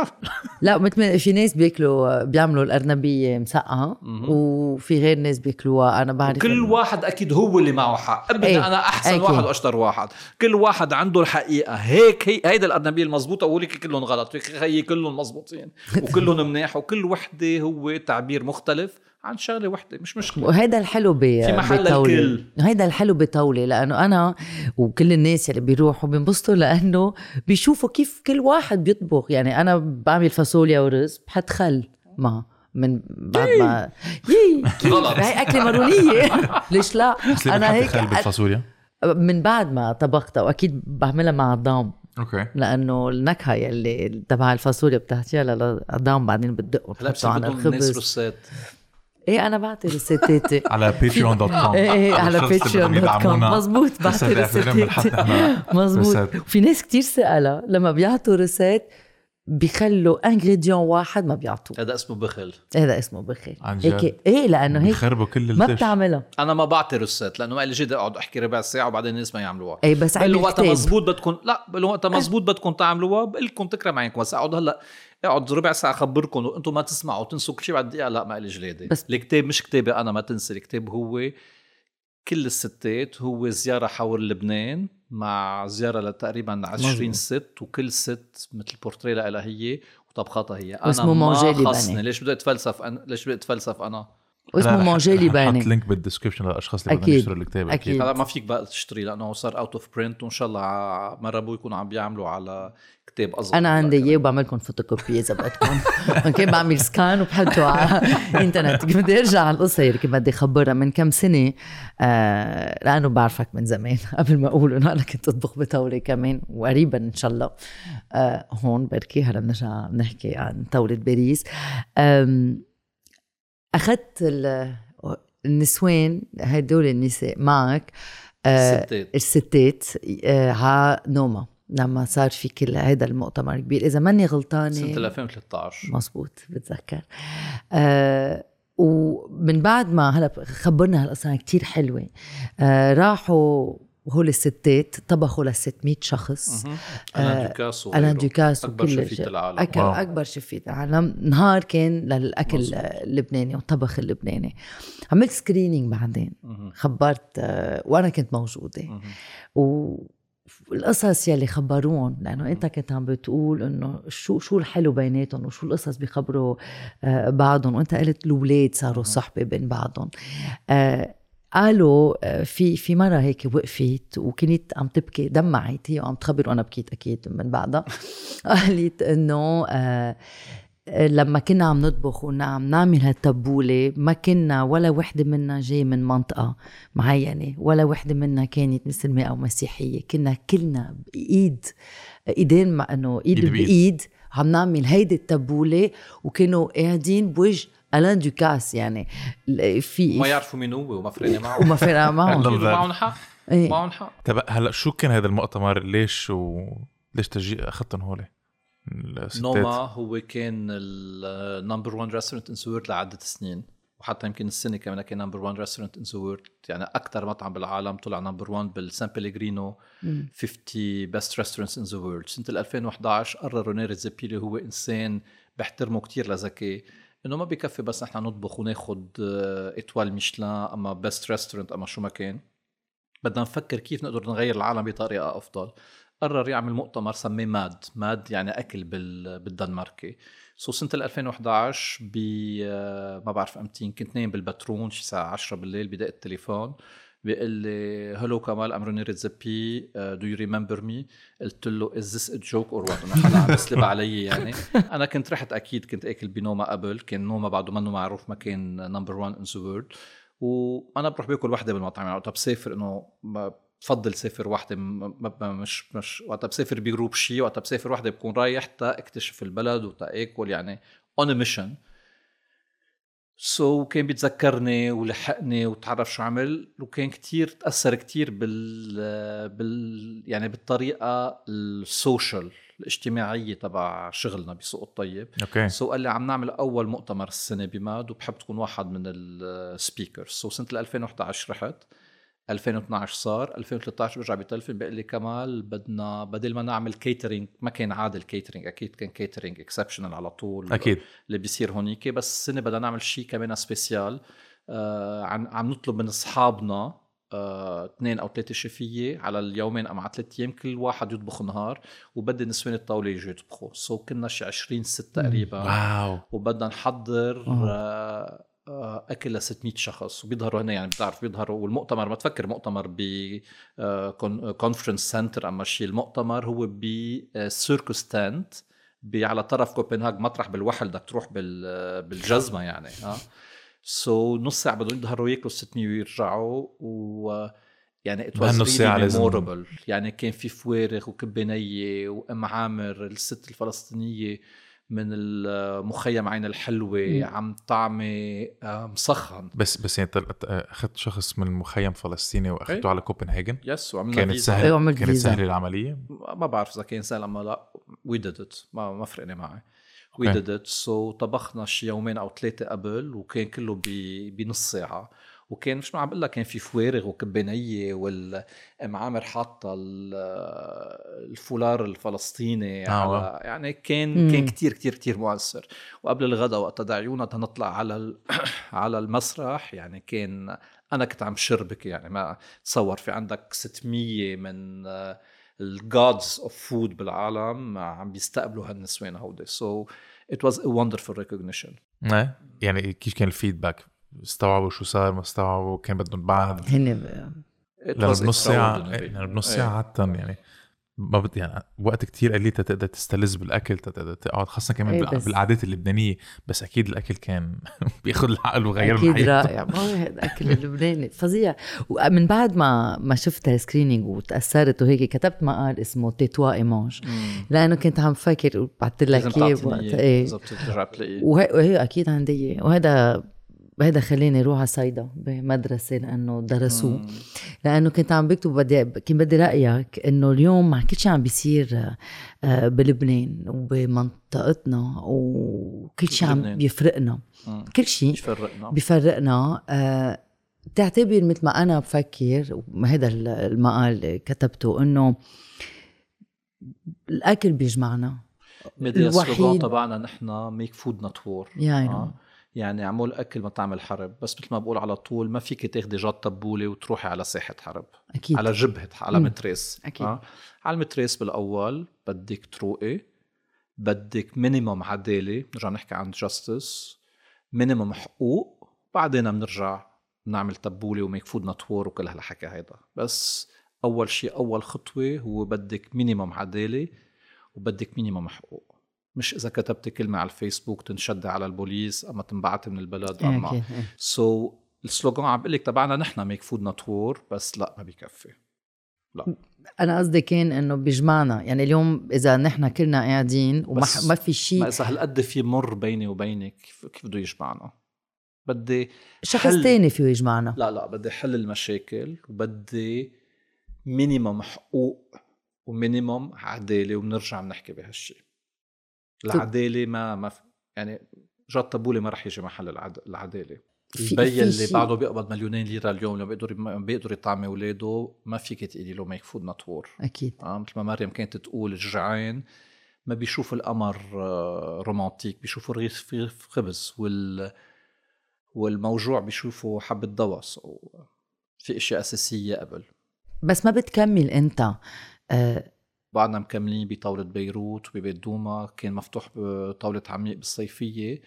لا مثل ما في ناس بياكلوا بيعملوا الأرنبية مسقعة. وفي غير ناس بياكلوها. أنا بعرف كل إنه- واحد أكيد هو اللي معه حق. ابدا إيه، أنا أحسن أكيد. واحد وأشطر واحد. كل واحد عنده الحقيقة. هيك هي هيدا الأرنبية المضبوطة ولك كلهم غلط. هي كلهم مزبوطين وكلهم مناح وكل وحدة هو تعبير مختلف. عن شغلة وحدة مش مشكلة. وهيدا الحلو ب في محل. الكل. هيدا الحلو بطاولة لأنه أنا وكل الناس اللي بيروحوا بينبسطوا لأنه بيشوفوا كيف كل واحد بيطبخ. يعني أنا بعمل فاصوليا ورز بحط خل معه من بعد ما يي كيف غلط. هي أكلة مارونيه ليش لا؟ أنا هيك خل بالفاصوليا؟ من بعد ما طبختها وأكيد بعملها مع الضام. okay. لأنه النكهة يلي تبع الفاصوليا بتحطيها للضام بعدين بتدقوا هلا بتحطوا على بصير بدهم الناس الخبز recettes إيه أنا بعطي ريسيتاتي على Patreon dot com إيه إيه على Patreon dot com مزبوط بعطي ريسيتاتي مزبوط وفي ناس كتير سألها لما بيعطوا recette بيخلوا ingrédient واحد ما بيعطوه هذا اسمه بخل. هذا اسمه بخيل عن جد؟ هيك إيه لأنه هيك بيخربوا كل ما ال dish. بتعملها. أنا ما بعطي recettes لأنه ما لي جلد أقعد أحكي ربع ساعة وبعدين الناس ما يعملوها. إيه بس عندي وقتها مزبوط بدكم لا وقتها مزبوط بدكم تعملوها بقول لكم تكرم عينكم بس أقعد هلأ اقعد ربع ساعة اخبركم وأنتم ما تسمعوا وتنسوا كل شيء بعد دقيقة لا ما لي جلاده بس- الكتاب مش كتابي أنا ما تنسى الكتاب هو كل الستات هو زيارة حول لبنان مع زيارة لتقريبا 20 مزبوط. ست وكل ست مثل بورتريه لها هي وطبخاتها هي أنا واسمه ما. خصني ليش بدي أتفلسف أنا ليش بدي أتفلسف أنا واسمه Manger libanais link بال description للأشخاص اللي بدهم أكيد. يشتروا الكتاب أكيد. هلا ما فيك بقى تشتري لأنه صار out of print وإن شاء الله ع- Marabout يكونوا عم بيعملوا على كتاب أصغر أنا عندي إياه وبعمل لكم فوتوكوبي إذا بدكم. كان بعمل سكان وبحطه على الإنترنت. بدي أرجع على القصة يلي كنت بدي أخبرها؟ من كم سنة؟ آه لأنه بعرفك من زمان. قبل ما أقول إنه أنا كنت أطبخ بطاوله كمان وقريبا إن شاء الله. آه هون بركي هلا بنرجع نحكي عن طاوله باريس. أخذت ال- النسوان هدول النساء معك آه ستات الستات آه، على نوما لما صار في كل هذا المؤتمر الكبير إذا ماني غلطانه سنة 2013 مزبوط بتذكر آه ومن بعد ما هلا خبرنا هالقصة كتير حلوة آه راحوا هول الستات طبخوا ل 600 شخص. آه، ألان دوكاس وغيره. دوكاس أكبر وكل شفيت. العالم أك- واو. أكبر شفيت العالم نهار كان للأكل مزبوط. اللبناني والطبخ اللبناني عملت سكرينينج بعدين مهم. خبرت آه، وأنا كنت موجودة مهم. والقصص يلي خبروهم لأنه أنت كنت عم بتقول إنه شو شو الحلو بيناتهم وشو القصص بيخبروا آه، بعضهم وأنت قلت الأولاد صاروا صحبة بين بعضهم. آه، قالوا آه، في في مرة هيك وقفت وكنت عم تبكي دمعت هي وعم تخبر وأنا بكيت أكيد من بعدها قالت إنه آه، لما كنا عم نطبخ وكنا عم نعمل هالتبولة ما كنا ولا وحدة منا جاي من منطقة معينة ولا وحدة منا كانت مسلمة أو مسيحية. كنا كلنا بإيد إيدين مع إنه إيد إيد بإيد. بإيد عم نعمل هيدي التبولة وكانوا قاعدين بوجه ألان دوكاس يعني. في ما يعرفوا مين هو وما فرقنا معه. وما فرق معهم الله. أكيد معهم حق إيه. معهم حق طب هلأ شو كان هذا المؤتمر؟ ليش و ليش تجي أخذتهم هول الستات. نوما هو كان ال number 1 restaurant in the world لعدة سنين وحتى يمكن السنة كمان كان number 1 restaurant in the world يعني أكثر مطعم بالعالم طلع number 1 بالسان بيليغرينو 50 best restaurants in the world سنة 2011 قرر رينيه ريدزيبي هو إنسان بحترمه كتير لذكاء إنه ما بكفي بس نحن نطبخ وناخد آه، étoile ميشلان أما best restaurant أما شو ما كان. بدنا نفكر كيف نقدر نغير العالم بطريقة أفضل. قرر يعمل مؤتمر سميه ماد. ماد يعني أكل بال... بالدنماركي. so سنة 2011 ب آه، ما بعرف أمتين كنت نايم بالبترون شي الساعة 10 بالليل بدق التليفون. بيقول لي hello كمال I'm رينيه ريدزيبي do you remember me قلت له is this joke or what انه حدا عم يسلب علي يعني. أنا كنت رحت أكيد كنت أكل بنوما قبل كان نوما بعده منه معروف مكان number 1 in the world وأنا بروح بأكل وحدي بالمطعم يعني. وقتها بسافر إنه بفضل سافر م- مش مش وقتها بسافر ب group شي وقتها بسافر وحدي بكون رايح تا اكتشف البلد وتا اكل يعني on mission so so, كان بيتذكرني ولحقني وتعرف شو عمل وكان كتير تأثر كتير بال بال يعني بالطريقة ال social الاجتماعية تبع شغلنا بسوق الطيب. أوكي. so قال لي عم نعمل أول مؤتمر السنة بماد وبحب تكون واحد من ال speakers so سنة 2011 رحت. 2012 صار 2013 برجع بتلفن بيقول لي كمال بدنا بدل ما نعمل كيترينج ما كان عادي catering أكيد كان catering exceptional على طول أكيد. اللي بيصير هونيك بس السنة بدنا نعمل شيء كمان special آه عم نطلب من أصحابنا آه، اثنين أو ثلاثة شيفية على اليومين أو على ثلاث أيام كل واحد يطبخ نهار وبدي نسوان الطاولة يجوا يطبخوا. so كنا شي 20 ست تقريبا. wow. وبدنا نحضر آه. آه، آه، أكل ل 600 شخص وبيظهروا هنا يعني بتعرف بيظهروا والمؤتمر ما تفكر مؤتمر ب conference center أما شيء المؤتمر هو ب circus tent ب- على طرف كوبنهاجن مطرح بالوحل بدك تروح بال بالجزمة يعني ها so نص ساعة بدهم يظهروا ياكلوا 600 ويرجعوا و يعني لازم- memorable. يعني كان في فوارغ وكبة نية وام عامر الست الفلسطينية من المخيم عين الحلوة مم. عم طعمة آه، مسخن بس بس يعني طلعت- أخذت شخص من مخيم فلسطيني وأخذته إيه. على كوبنهاجن yes وعملنا كانت. أيوة، سهلة عملت كانت فيزا. سهلة العملية ما بعرف إذا كان سهل أما لا we did it ما ما فرقني معي we. did it so طبخنا شي يومين أو ثلاثة قبل وكان كله ب- بنص ساعة وكان مش ما عم بقول لك كان في فوارغ وكبه نيه والام عامر حاطة ال- الفولار الفلسطيني آه، على. يعني كان مم. كان كتير كتير كتير مؤثر وقبل الغداء وقت دعيونا تنطلع على ال- على المسرح يعني كان أنا كنت عم شربك يعني ما تصور في عندك 600 من ال gods of food بالعالم عم بيستقبلوا هالنسوان هودي so it was a recognition إيه؟ يعني كيف كان ال feedback استوعبوا شو صار ما استوعبوا كان بدهم بعد هن لأنه بنص. إيه، لأنه بنص. ساعة عادة يعني ما بدي يعني وقت كتير قليل تقدر تستلذ بالاكل تقدر تقعد خاصة كمان بس- بالعادات اللبنانية بس أكيد الاكل كان بياخذ العقل وغير أكيد الحياة رائع ما هو الاكل اللبناني فظيع ومن بعد ما ما شفت سكرينينج وتاثرت وهيك كتبت مقال اسمه تيتوا مم. لأنه كنت عم فكر وبعثت لك اياه إياه إيه وهي, أكيد عندي. وهذا هذا خلاني أروح على صيدا بمدرسة لأنه درسوه. لأنه كنت عم بكتب بدي كنت بدي رأيك إنه اليوم مع كل شيء عم بيصير آه، بلبنان وبمنطقتنا وكل شيء عم. بيفرقنا. كل شيء مش فرقنا. بفرقنا آه، بتعتبر مثل ما أنا بفكر وهذا المقال كتبته إنه الأكل بيجمعنا. هيدا ال slogan تبعنا نحن make food not war yeah, يعني عمول أكل ما تعمل حرب بس مثل ما بقول على طول ما فيك تاخدي جاط تبوله وتروحي على ساحة حرب أكيد على جبهة على. متاريس أكيد. آه. على المتاريس بالأول بدك تروقي بدك minimum عدالة نرجع نحكي عن justice minimum حقوق بعدين بنرجع نعمل تبوله و make food not war وكل هالحكي هيدا بس أول شيء أول خطوة هو بدك minimum عدالة وبدك مينيموم حقوق مش إذا كتبت كلمة على الفيسبوك تنشد على البوليس أما تنبعت من البلد أما. so, ال slogan عم بقول لك تبعنا نحن make food not war بس لا ما بكفي. أنا قصدي كان إنه بيجمعنا يعني اليوم إذا نحن كلنا قاعدين وما ما في شيء إذا هالقد في مر بيني وبينك كيف كيف بده يجمعنا؟ بدي شخص حل- تاني فيه يجمعنا. لا لا بدي حل المشاكل وبدي minimum حقوق و minimum عدالة وبنرجع بنحكي بهالشيء العدالة ما ما في- يعني جاط تبولة ما رح يجي محل العد... العدالة. في- البي في اللي بعده بيقبض مليونين ليرة اليوم لو بيقدر بيقدر يطعمي أولاده ما فيك تقولي له make food not war أكيد. آه مثل ما مريم كانت تقول الجعان ما بيشوفوا القمر آه، romantic بيشوفوا رغيف رغيف خبز وال والموجوع بيشوفوا حبة so في إشياء أساسية قبل. بس ما بتكمل أنت. آه، بعدنا مكملين بطاولة بيروت وببيت دوما كان مفتوح بطاولة عميق بالصيفية.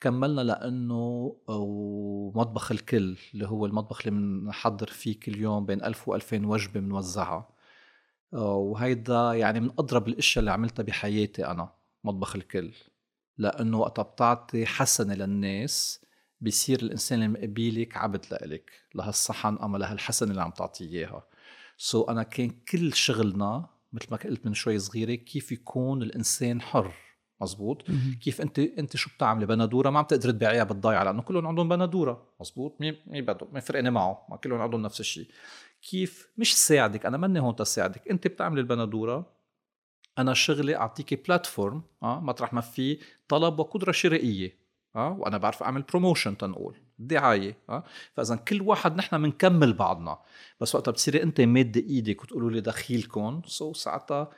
كملنا لأنه ومطبخ الكل اللي هو المطبخ اللي بنحضر فيه كل يوم بين ألف وألفين وجبة بنوزعها وهيدا يعني من أضرب الأشياء اللي عملتها بحياتي أنا مطبخ الكل. لأنه وقتها بتعطي حسنة للناس بيصير الإنسان اللي عبد لإلك. لهالصحن أما لهالحسنة اللي عم تعطيه إياها. سو so أنا كان كل شغلنا مثل ما قلت من شوي صغيرة كيف يكون الإنسان حر؟ مزبوط؟ مهم. كيف أنت أنت شو بتعملي؟ بندوره ما عم تقدر تبيعيها بالضيعه لأنه كلهم عندهم بندوره مزبوط؟ مين مين بده ما فرقني معه ما كلهم عندهم نفس الشيء. كيف؟ مش ساعدك أنا ماني هون تساعدك. أنت بتعملي البندوره أنا شغلي اعطيكي platform آه مطرح ما في طلب وقدرة شرائية آه وأنا بعرف أعمل promotion تنقول. دعاية آه؟ فاذا كل واحد نحن بنكمل بعضنا. بس وقتها بتصيري أنت ماده إيدك وتقولوا لي دخيلكم so ساعتها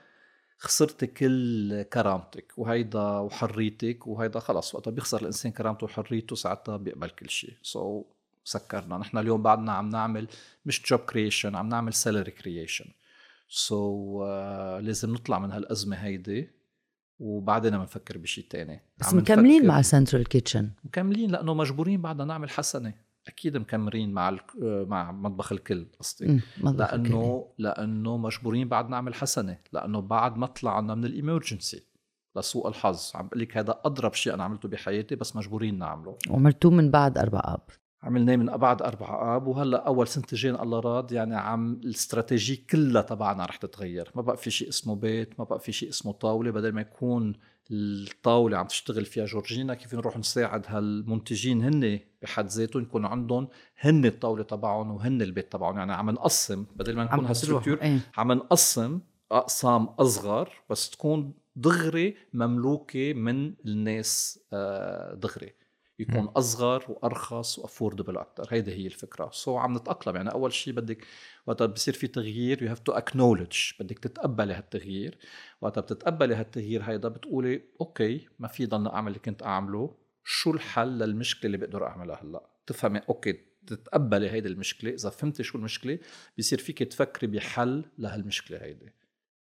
خسرتي كل كرامتك وهيدا وحريتك وهيدا خلص وقتها بيخسر الإنسان كرامته وحريته ساعتها بيقبل كل شيء. so, سكرنا. نحن اليوم بعدنا عم نعمل مش job creation عم نعمل salary creation so لازم نطلع من هالأزمة هيدي. وبعدين بنفكر بشيء تاني. بس مكملين مع central kitchen مكملين لأنه مجبورين بعدنا نعمل حسنة. أكيد مكملين مع ال- مع مطبخ الكل قصدي. لأنه لأنه مجبورين بعد نعمل حسنة. لأنه بعد ما طلعنا من ال emergency لسوء الحظ عم بقول لك هذا أضرب شيء أنا عملته بحياتي بس مجبورين نعمله. وعملتوه من بعد أربع آب. عملناه من بعد أربع آب وهلأ أول سنة جايي ان الله راد يعني عم الاستراتيجيه كلها تبعنا رح تتغير. ما بقى في شيء اسمه بيت ما بقى في شيء اسمه طاولة. بدل ما يكون الطاولة عم تشتغل فيها جورجينا كيف نروح نساعد هالمنتجين هن بحد ذاتهم يكون عندهم هن الطاولة تبعهم وهن البيت تبعهم. يعني عم نقسم بدل ما نكون هال structure إيه. عم نقسم أقسام أصغر بس تكون دغري مملوكة من الناس آه، دغري. يكون. أصغر وأرخص و affordable أكثر هيدي هي الفكرة. so عم نتأقلم. يعني أول شيء بدك وقت بصير في تغيير you have to acknowledge بدك تتقبلي هالتغيير. وقت بتتقبلي هالتغيير هيدا بتقولي okay ما في ضل أعمل اللي كنت أعمله. شو الحل للمشكلة اللي بقدر أعملها هلأ؟ تفهمي okay تتقبلي هيدي المشكلة. إذا فهمتي شو المشكلة بصير فيك تفكري بحل لهالمشكلة هيدي.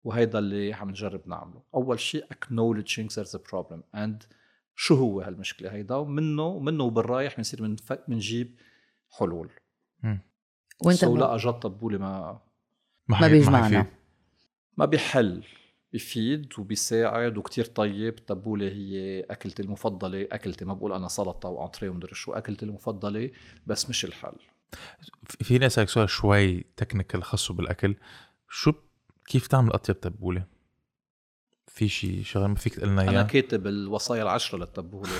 وهيدا اللي عم نجرب نعمله. أول شيء acknowledging there's a problem and شو هو هالمشكلة هيدا؟ ومنه ومنه وبالرايح بنصير بنفك بنجيب حلول. وانت so لا عن جد تبولة ما ما بيجمعنا. ما بيحل بيفيد وبيساعد وكتير طيب. التبولة هي أكلتي المفضلة أكلتي ما بقول أنا سلطة و entrée ومدري شو أكلتي المفضلة بس مش الحل. في- فيني اسالك سؤال شوي technical خاصه بالأكل. شو كيف تعمل أطيب تبوله؟ في شيء شغله ما فيك تقول لنا أنا إياه؟ كاتب الوصايا العشرة للتبولة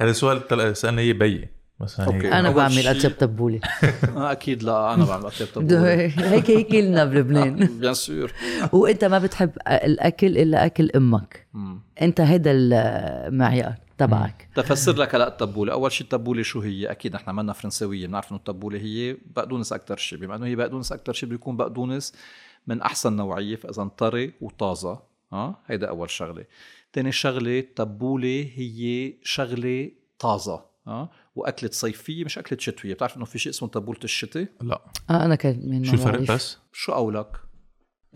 هذا سؤال طلع سالنا إياه بيي مثلا okay. هيك. أنا بعمل اطيب تبوله آه، أكيد لا أنا بعمل أطيب تبولة هيك هيك لنا بلبنان. bien sûr. وأنت ما بتحب الأكل إلا أكل أمك. أنت هيدا المعيار تبعك. تفسر لك هلا التبوله أول شيء التبوله شو هي؟ أكيد نحن منا فرنساويه بنعرف إنه التبوله هي بقدونس أكثر شيء. بما إنه هي بقدونس أكثر شيء بده يكون بقدونس من أحسن نوعية فاذا طري وطازة. ها هيدا أول شغلة. تاني شغلة التبوله هي شغلة طازة. ها وأكلة صيفية مش أكلة شتوية. بتعرف إنه في شيء اسمه تبوله الشتاء؟ لا. آه أنا كمان شو الفرق بس؟ شو قولك؟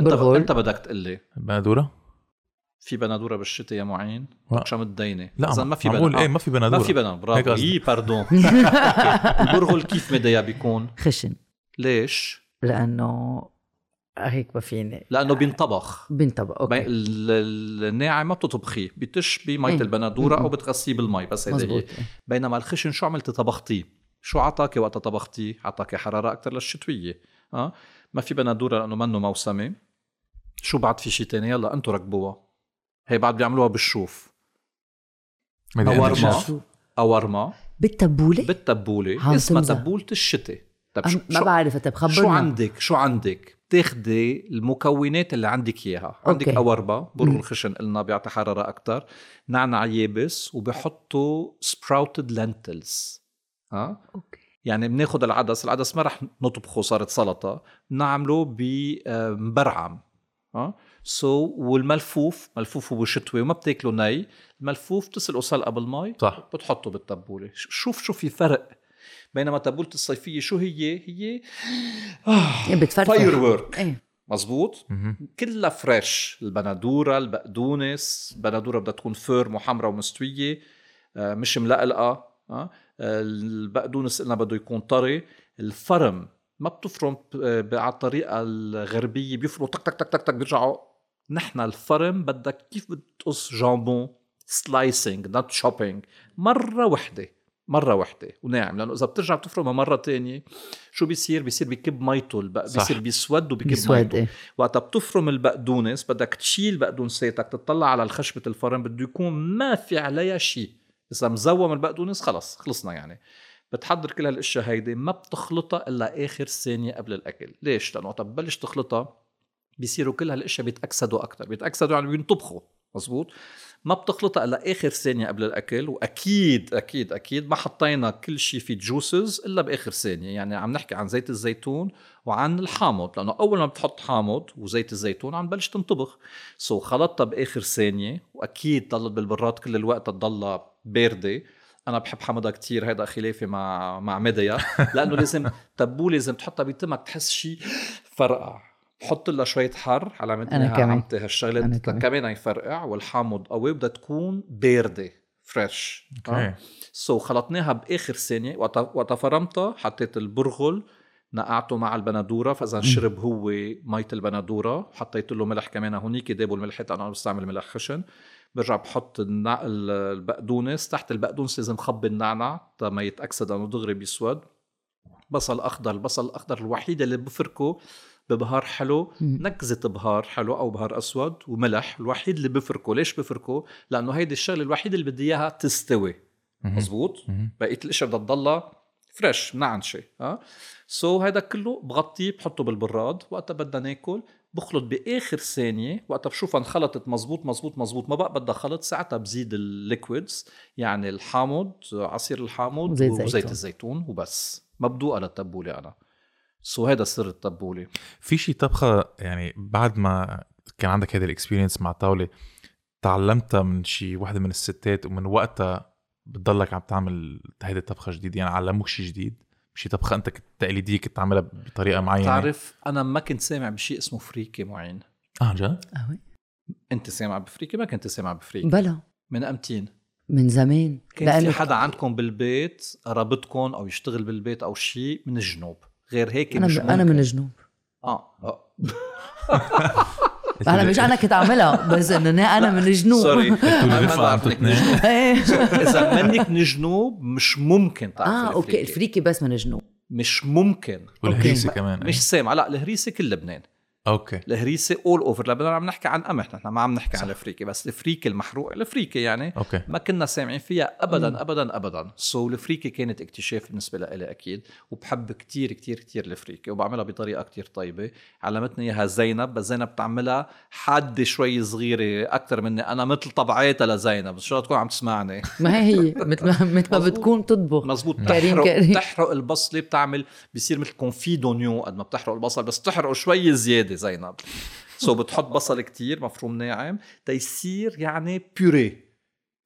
أنت برغل. أنت بدك تقول لي بندوره؟ في بندوره بالشتاء يا معين؟ لا. شو متدينه لا إذا ما في بندوره إيه ما في بندوره ما في بندوره برافو. يي باردون البرغل كيف مديا بيكون؟ خشن. ليش؟ لأنه هيك ما فيني. لأنه بينطبخ. بنطبق بي- okay. ال- ال- الناعم ما بتطبخيه بتشبي مية إيه. البندورة أو. بتغسيه بالمي بس هيدا هي بينما الخشن شو عملتي؟ طبختيه. شو عطاكي وقت طبختيه؟ عطاكي حرارة أكثر للشتوية. آه؟ ما في بندورة لأنه منه موسمي شو بعد في شيء تاني؟ يلا أنتم ركبوها. هي بعد بيعملوها بالشوف. ما بدي أقول لك أورما. شيء. اورما بالتبولة؟ بالتبولة. اسمها. تبولة الشتاء. طب شو, ما شو, بعرف طب خبرنا شو عندك؟ شو عندك؟ بتاخدي المكونات اللي عندك إياها. عندك okay. أورما مم. برغل خشن قلنا بيعطي حرارة أكثر نعنع يابس وبحطوا sprouted lentils ها؟ okay. يعني بناخد العدس العدس ما رح نطبخه صارت سلطة. بنعمله بمبرعم ها؟ so, والملفوف ملفوف هو شتوي وما بتاكله ني. الملفوف بتسلقه سلقة بالمي صح. بتحطه بالتبولة. شوف شو في فرق بينما تبوله الصيفية شو هي؟ هي بتفرفر firework إيه. مزبوط. كلها fresh البندورة البقدونس. البندوره بدها تكون firm وحمراء ومستوية. آه، مش ملقلقة. آه، البقدونس قلنا بده يكون طري. الفرم ما بتفرم ب- على الطريقة الغربية. بيفرموا تك تك تك تك تك بيرجعوا. نحن الفرم بدك كيف بتقص jambon slicing not chopping مرة وحدة. مرة وحدة. وناعم. لأنه إذا بترجع بتفرمها مرة تانية شو بيصير؟ بيصير بكب ميته البق. بيصير بيسود وبكب بسود ميته وقتها بتفرم البقدونس بدك تشيل بقدونساتك تطلع على الخشبة الفرم بده يكون ما في عليها شيء. إذا مزوم البقدونس خلص خلصنا يعني. بتحضر كل هالأشياء هيدي ما بتخلطها إلا آخر ثانية قبل الأكل. ليش؟ لأنه وقت ببلش تخلطها بيصيروا كل هالأشياء بيتأكسدوا أكثر بيتأكسدوا يعني بينطبخوا. مزبوط ما بتخلطها إلا آخر ثانية قبل الأكل وأكيد أكيد أكيد ما حطينا كل شيء في juices إلا بآخر ثانية. يعني عم نحكي عن زيت الزيتون وعن الحامض لأنه أول ما بتحط حامض وزيت الزيتون عم بلش تنطبخ. so خلطتها بآخر ثانية وأكيد ضلت بالبراد كل الوقت تضلها باردة. أنا بحب حمضها كتير هيدا خلافي مع مع ميديا. لأنه لازم تبوله لازم تحطها بتمك تحس شيء فرقع. بحط لها شوية حر على كمان. عملت هالشغله كمان. يفرقع والحامض قوي بدها تكون باردة fresh okay. so خلطناها بآخر ثانية. وقت وقت فرمتها حطيت البرغل نقعته مع البندورة فإذا شرب هو مية البندورة. حطيت له ملح كمان هونيك دابوا الملح لأنه أنا بستعمل ملح خشن. برجع بحط. البقدونس. تحت البقدونس لازم خبي النعنع ما يتأكسد أنه دغري بيسود. بصل أخضر. البصل الأخضر الوحيد اللي بفركه ببهار حلو نكزة بهار حلو أو بهار أسود وملح الوحيد اللي بفركه ليش بفركه لأنه هيدي الشغلة الوحيدة اللي بدي إياها تستوي. مزبوط؟ بقية الأشياء بدها تضلها fresh منعنشه ها؟ so هذا كله بغطيه بحطه بالبراد وقتها بدنا ناكل. بخلط بآخر ثانية وقتها بشوفها انخلطت مزبوط مزبوط مزبوط. ما بقى بدها خلط ساعتها بزيد ال liquids يعني الحامض عصير الحامض وزيت وزيت زيتون. الزيتون وبس. ما بدوقها للتبولة أنا. so هذا سر التبوله في شي طبخة يعني بعد ما كان عندك هيدي ال experience مع الطاوله تعلمتها من شي وحدة من الستات ومن وقتها بتضلك عم تعمل هيدي الطبخة جديد يعني علموك شي جديد شي طبخة أنت كنت تقليدية كنت تعملها بطريقة معينة. بتعرف أنا ما كنت سامع بشيء اسمه فريكي معين. آه عن جد؟ قهوة أنت سامع بفريكي ما كنت سامع بفريكي بلا. من أمتين. من زمان. كان في حدا عندكم بالبيت قرابتكم أو يشتغل بالبيت أو شيء من الجنوب. غير هيك أنا مش أنا من. الجنوب. آه. آه. أنا مش أنا كنت اعملها بس انه أنا من الجنوب. sorry ما بعرف الجنوب. إيه. إذا منك من الجنوب مش ممكن تعرف آه okay الفريكي بس من الجنوب. مش ممكن. والهريسه okay. كمان مش سامع. لا الهريسه كل لبنان. okay. الهريسه all over لبنان عم نحكي عن قمح نحن ما عم نحكي عن الفريكه بس الفريكه المحروق. الفريكه يعني okay. ما كنا سامعين فيها ابدا ابدا ابدا. so الفريكه كانت اكتشاف بالنسبة لي أكيد وبحب كتير كتير كتير الفريكه وبعملها بطريقة كتير طيبة. علمتني إياها زينب بس زينب بتعملها حاده شوي صغيرة أكثر مني. أنا مثل طبعاتها لزينب. ان شاء الله تكون عم تسمعني؟ ما هي. هي مثل ما مثل ما. بتكون تطبخ. مزبوط تحرق كريم. تحرق البصلة بتعمل بصير مثل confit d'oignons قد ما بتحرق البصل بس تحرقه شوي زيادة. زينب so بتحط بصل كتير مفروم ناعم تيصير يعني purée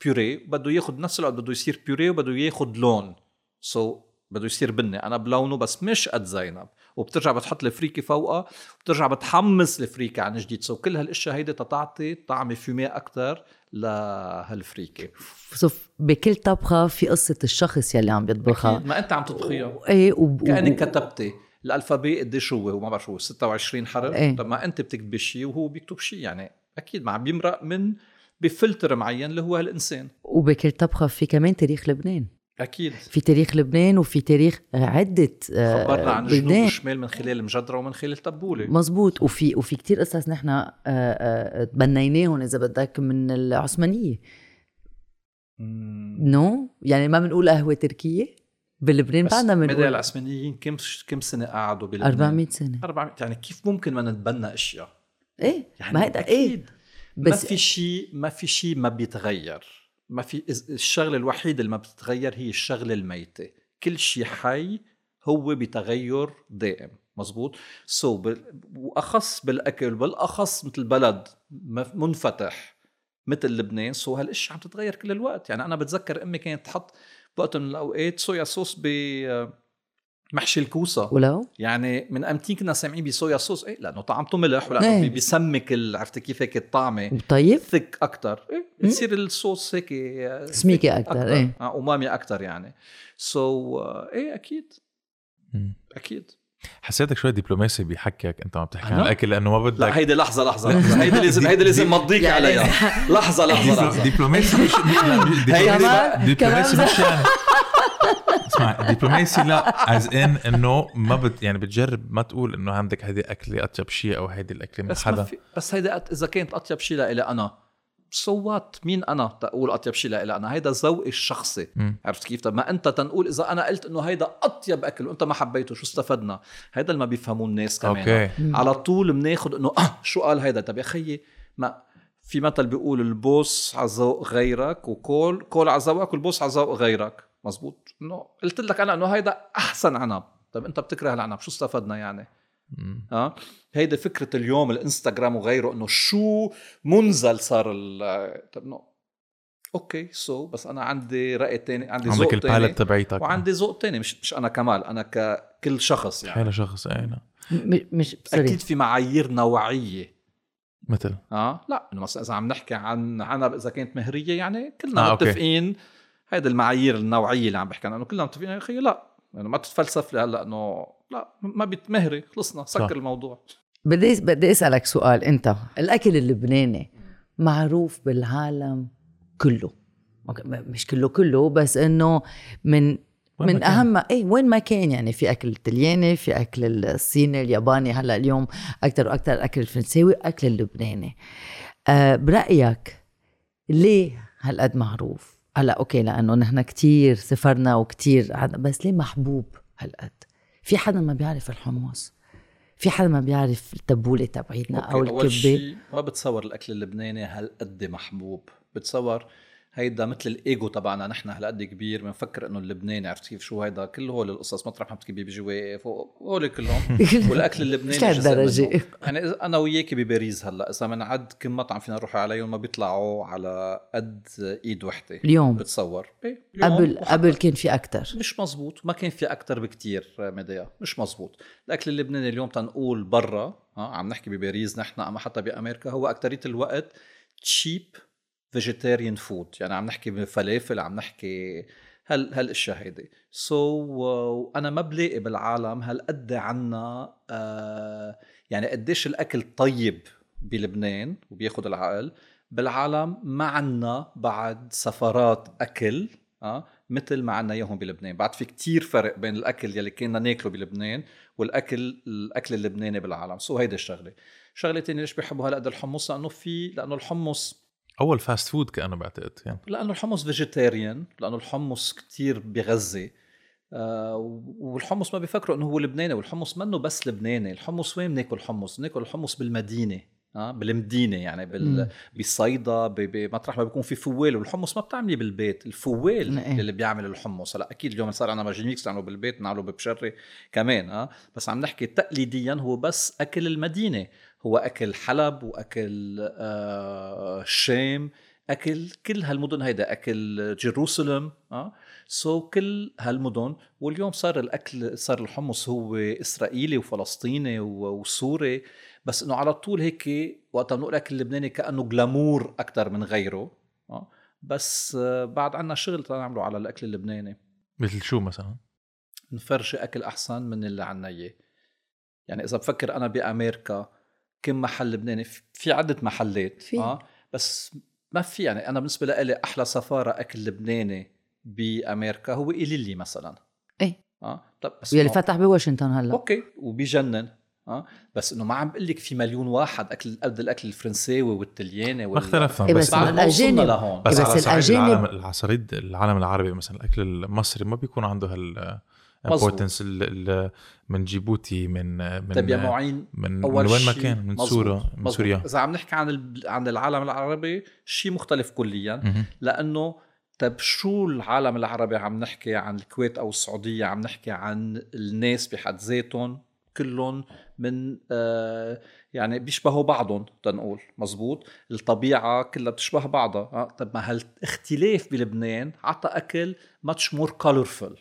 purée بده ياخد نفس الوقت بده يصير purée وبده ياخد لون. so بده يصير بني. أنا بلونه بس مش قد زينب وبترجع بتحط الفريكة فوقها وبترجع بتحمص الفريكة عن جديد. سو كل هالأشياء هيدي تتعطي طعم fumé أكثر لهالفريكة. شوف بكل طبخة في قصة الشخص يلي عم بيطبخها أكيد، ما أنت عم تطبخيها. إيه وب... كأنك كتبتي. الالفابي قديش هو؟ هو ما بعرف شو 26 حرف؟ إيه. طب ما أنت بتكتبي شيء وهو بيكتب شيء يعني أكيد ما عم بيمرق من بفلتر معين اللي هو هالإنسان. وبكل طبخة في كمان تاريخ لبنان. أكيد. في تاريخ لبنان وفي تاريخ عدة آه، خبرنا عن الجنوب والشمال من خلال المجدرة ومن خلال التبوله مزبوط وفي وفي كتير قصص نحن آه، آه، تبنيناهم إذا بدك من العثمانية. no? يعني ما بنقول قهوة تركية. بلبنان بعدنا مدى بنقول العثمانيين كم كم سنة قعدوا بلبنان؟ 400 سنة. 400 يعني كيف ممكن ما نتبنى أشياء؟ إيه يعني ما هيدا أكيد. ما بس في شيء ما في شيء ما بيتغير. ما في الشغلة الوحيدة اللي ما بتتغير هي الشغلة الميتة. كل شيء حي هو بتغير دائم. مزبوط؟ so وأخص بالأكل بالأخص مثل بلد منفتح مثل لبنان. so هالأشياء عم تتغير كل الوقت. يعني أنا بتذكر أمي كانت تحط بوقت من الأوقات soya sauce ب محشي الكوسة. ولو؟ يعني من أمتين كنا سامعين ب soya sauce. إيه لأنه طعمته ملح ولأنه. بي- بيسمك ال- عرفتي كيف هيك الطعمة؟ طيب. thick أكثر إيه بتصير الصوص هيك آه، سميكة thick أكتر، إيه. آه امامي أكثر يعني. so, إيه أكيد. مم. أكيد. حسيتك شوي دبلوماسي بحكيك انت عم تحكي عن؟ الأكل لأنه ما لا بدك هيدي لحظة لحظة لحظة. هيدي لازم هيدي لازم مضيك يعني- عليها. لحظة لحظة لحظة. دبلوماسي مش لا، دبلوماسي مش يعني. اسمع دبلوماسي لا از ان إنه ما بت يعني بتجرب ما تقول إنه عندك هيدي أكلة أطيب شيء أو هيدي الأكلة من بس ما حدا في بس هيدا أت- إذا كانت أطيب شيء لإلي أنا. سوات مين أنا؟ تقول أطيب شيء لإلي أنا هيدا ذوقي الشخصي. مم. عرفت كيف؟ طب ما أنت تنقول إذا أنا قلت إنه هيدا أطيب أكل وأنت ما حبيته شو استفدنا؟ هيدا اللي ما بيفهموه الناس كمان. okay. على طول بناخد إنه آه شو قال هيدا؟ طب يا خيي ما في مثل بيقول البوس على ذوق غيرك وكول كول على ذوقك والبوس على ذوق غيرك. مزبوط؟ إنه قلت لك أنا إنه هيدا أحسن عنب. طب أنت بتكره العنب شو استفدنا يعني. آه. هيدي فكرة اليوم الإنستغرام وغيره إنه شو منزل صار ال- طب okay so بس أنا عندي رأي تاني عندي ذوق عندك تاني ال palate تبعيتك. وعندي ذوق تاني مش مش أنا كمال أنا ككل شخص يعني. حالة شخص أي نعم. مش سوري أكيد في معايير نوعية. مثل؟ آه. لا إنه مثلا إذا عم نحكي عن عنب إذا كانت مهرية يعني كلنا آه،. متفقين هيدي المعايير النوعية اللي عم بحكي عنها إنه كلنا متفقين يا أخي لا يعني ما تتفلسف لي هلا إنه لا ما بتمهري خلصنا سكر صح. الموضوع. بدي بدي أسألك سؤال. أنت الأكل اللبناني معروف بالعالم كله. مش كله كله بس إنه من من. أهم اي وين ما كان. يعني في أكل الطلياني في أكل الصيني الياباني. هلأ اليوم أكثر وأكثر الاكل الفرنساوي أكل اللبناني. أه برأيك ليه هالقد معروف؟ هلأ أوكي لأنه نحن كتير سافرنا وكتير بس ليه محبوب هالقد؟ في حدا ما بيعرف الحمص؟ في حدا ما بيعرف التبولة تبعيتنا أو الكبة؟ ما بتصور الأكل اللبناني هالقد محبوب بتصور هيدا مثل الإيجو تبعنا نحن هالقد كبير بنفكر إنه اللبناني عرفت كيف شو هيدا؟ كل هول القصص مطرح ما بيجي واقف هول كلهم. والأكل اللبناني مش منه. يعني أنا وياكي بباريس هلأ إذا بنعد كم مطعم فينا نروح عليهم ما بيطلعوا على قد إيد وحدة. اليوم؟ بتصور. إيه، اليوم. قبل قبل كان في أكثر مش مزبوط. ما كان في أكتر بكتير ميديا. مش مزبوط. الأكل اللبناني اليوم تنقول برا ها عم نحكي بباريس نحن أما حتى بأمريكا هو أكترية الوقت cheap vegetarian food يعني عم نحكي بفلافل عم نحكي هال هالأشياء هيدي. so, أنا ما بلاقي بالعالم هالقد عنا آه يعني قديش الأكل طيب بلبنان وبياخد العقل. بالعالم ما عنا بعد سفرات أكل آه مثل ما عنا إياهم بلبنان. بعد في كتير فرق بين الأكل يلي كنا ناكله بلبنان والأكل الأكل اللبناني بالعالم. so هيدي الشغلة. شغلة تانية ليش بيحبوا هالقد الحمص؟ لأنه في لأنه الحمص أول fast food كأنه بعتقد يعني. لأنه الحمص vegetarian لأنه الحمص كتير بغذي. آه والحمص ما بيفكروا إنه هو لبناني والحمص منه بس لبناني. الحمص وين بناكل حمص؟ بناكل الحمص بالمدينة آه بالمدينة يعني بال... بصيدا. بمطرح ما بيكون في فوال والحمص ما بتعملي بالبيت الفوال إيه. اللي بيعمل الحمص. هلأ أكيد اليوم صار عنا Magimix نعمله بالبيت نعمله ببشري كمان آه. بس عم نحكي تقليديا هو بس أكل المدينة. هو أكل حلب وأكل آه الشام أكل كل هالمدن هيدا أكل جيروسلم آه سو so كل هالمدن. واليوم صار الأكل صار الحمص هو إسرائيلي وفلسطيني وسوري. بس إنه على طول هيك وقت بنقول اكل لبناني كأنه جلامور أكثر من غيره آه. بس آه، بعد عنا شغل نعمله على الأكل اللبناني. مثل شو مثلا؟ نفرجي أكل أحسن من اللي عنا إياه. يعني إذا بفكر أنا بأمريكا كم محل لبناني في- في عدة محلات في. آه بس ما في يعني أنا بالنسبة لي أحلى سفارة أكل لبناني بأمريكا هو إليلي مثلا. إيه. آه طب بس يلي فتح بواشنطن هلأ. أوكي وبيجنن آه بس إنه ما عم بقول لك في مليون واحد أكل قد الأكل الفرنساوي والطلياني ما اختلفنا إيه بس بس لهون بس, بس على العالم على العالم العربي مثلا الأكل المصري ما بيكون عنده هال ال- من جيبوتي من من طيب يا معين من, من أول وين ما كان من سوريا من. سوريا. إذا عم نحكي عن عن العالم العربي شيء مختلف كليا. مهم. لأنه طيب شو العالم العربي عم نحكي عن الكويت أو السعودية؟ عم نحكي عن الناس بحد ذاتهم كلهم من آه يعني بيشبهوا بعضهم تنقول مزبوط الطبيعة كلها بتشبه بعضها. آه طب ما هالاختلاف بلبنان عطى أكل much more colorful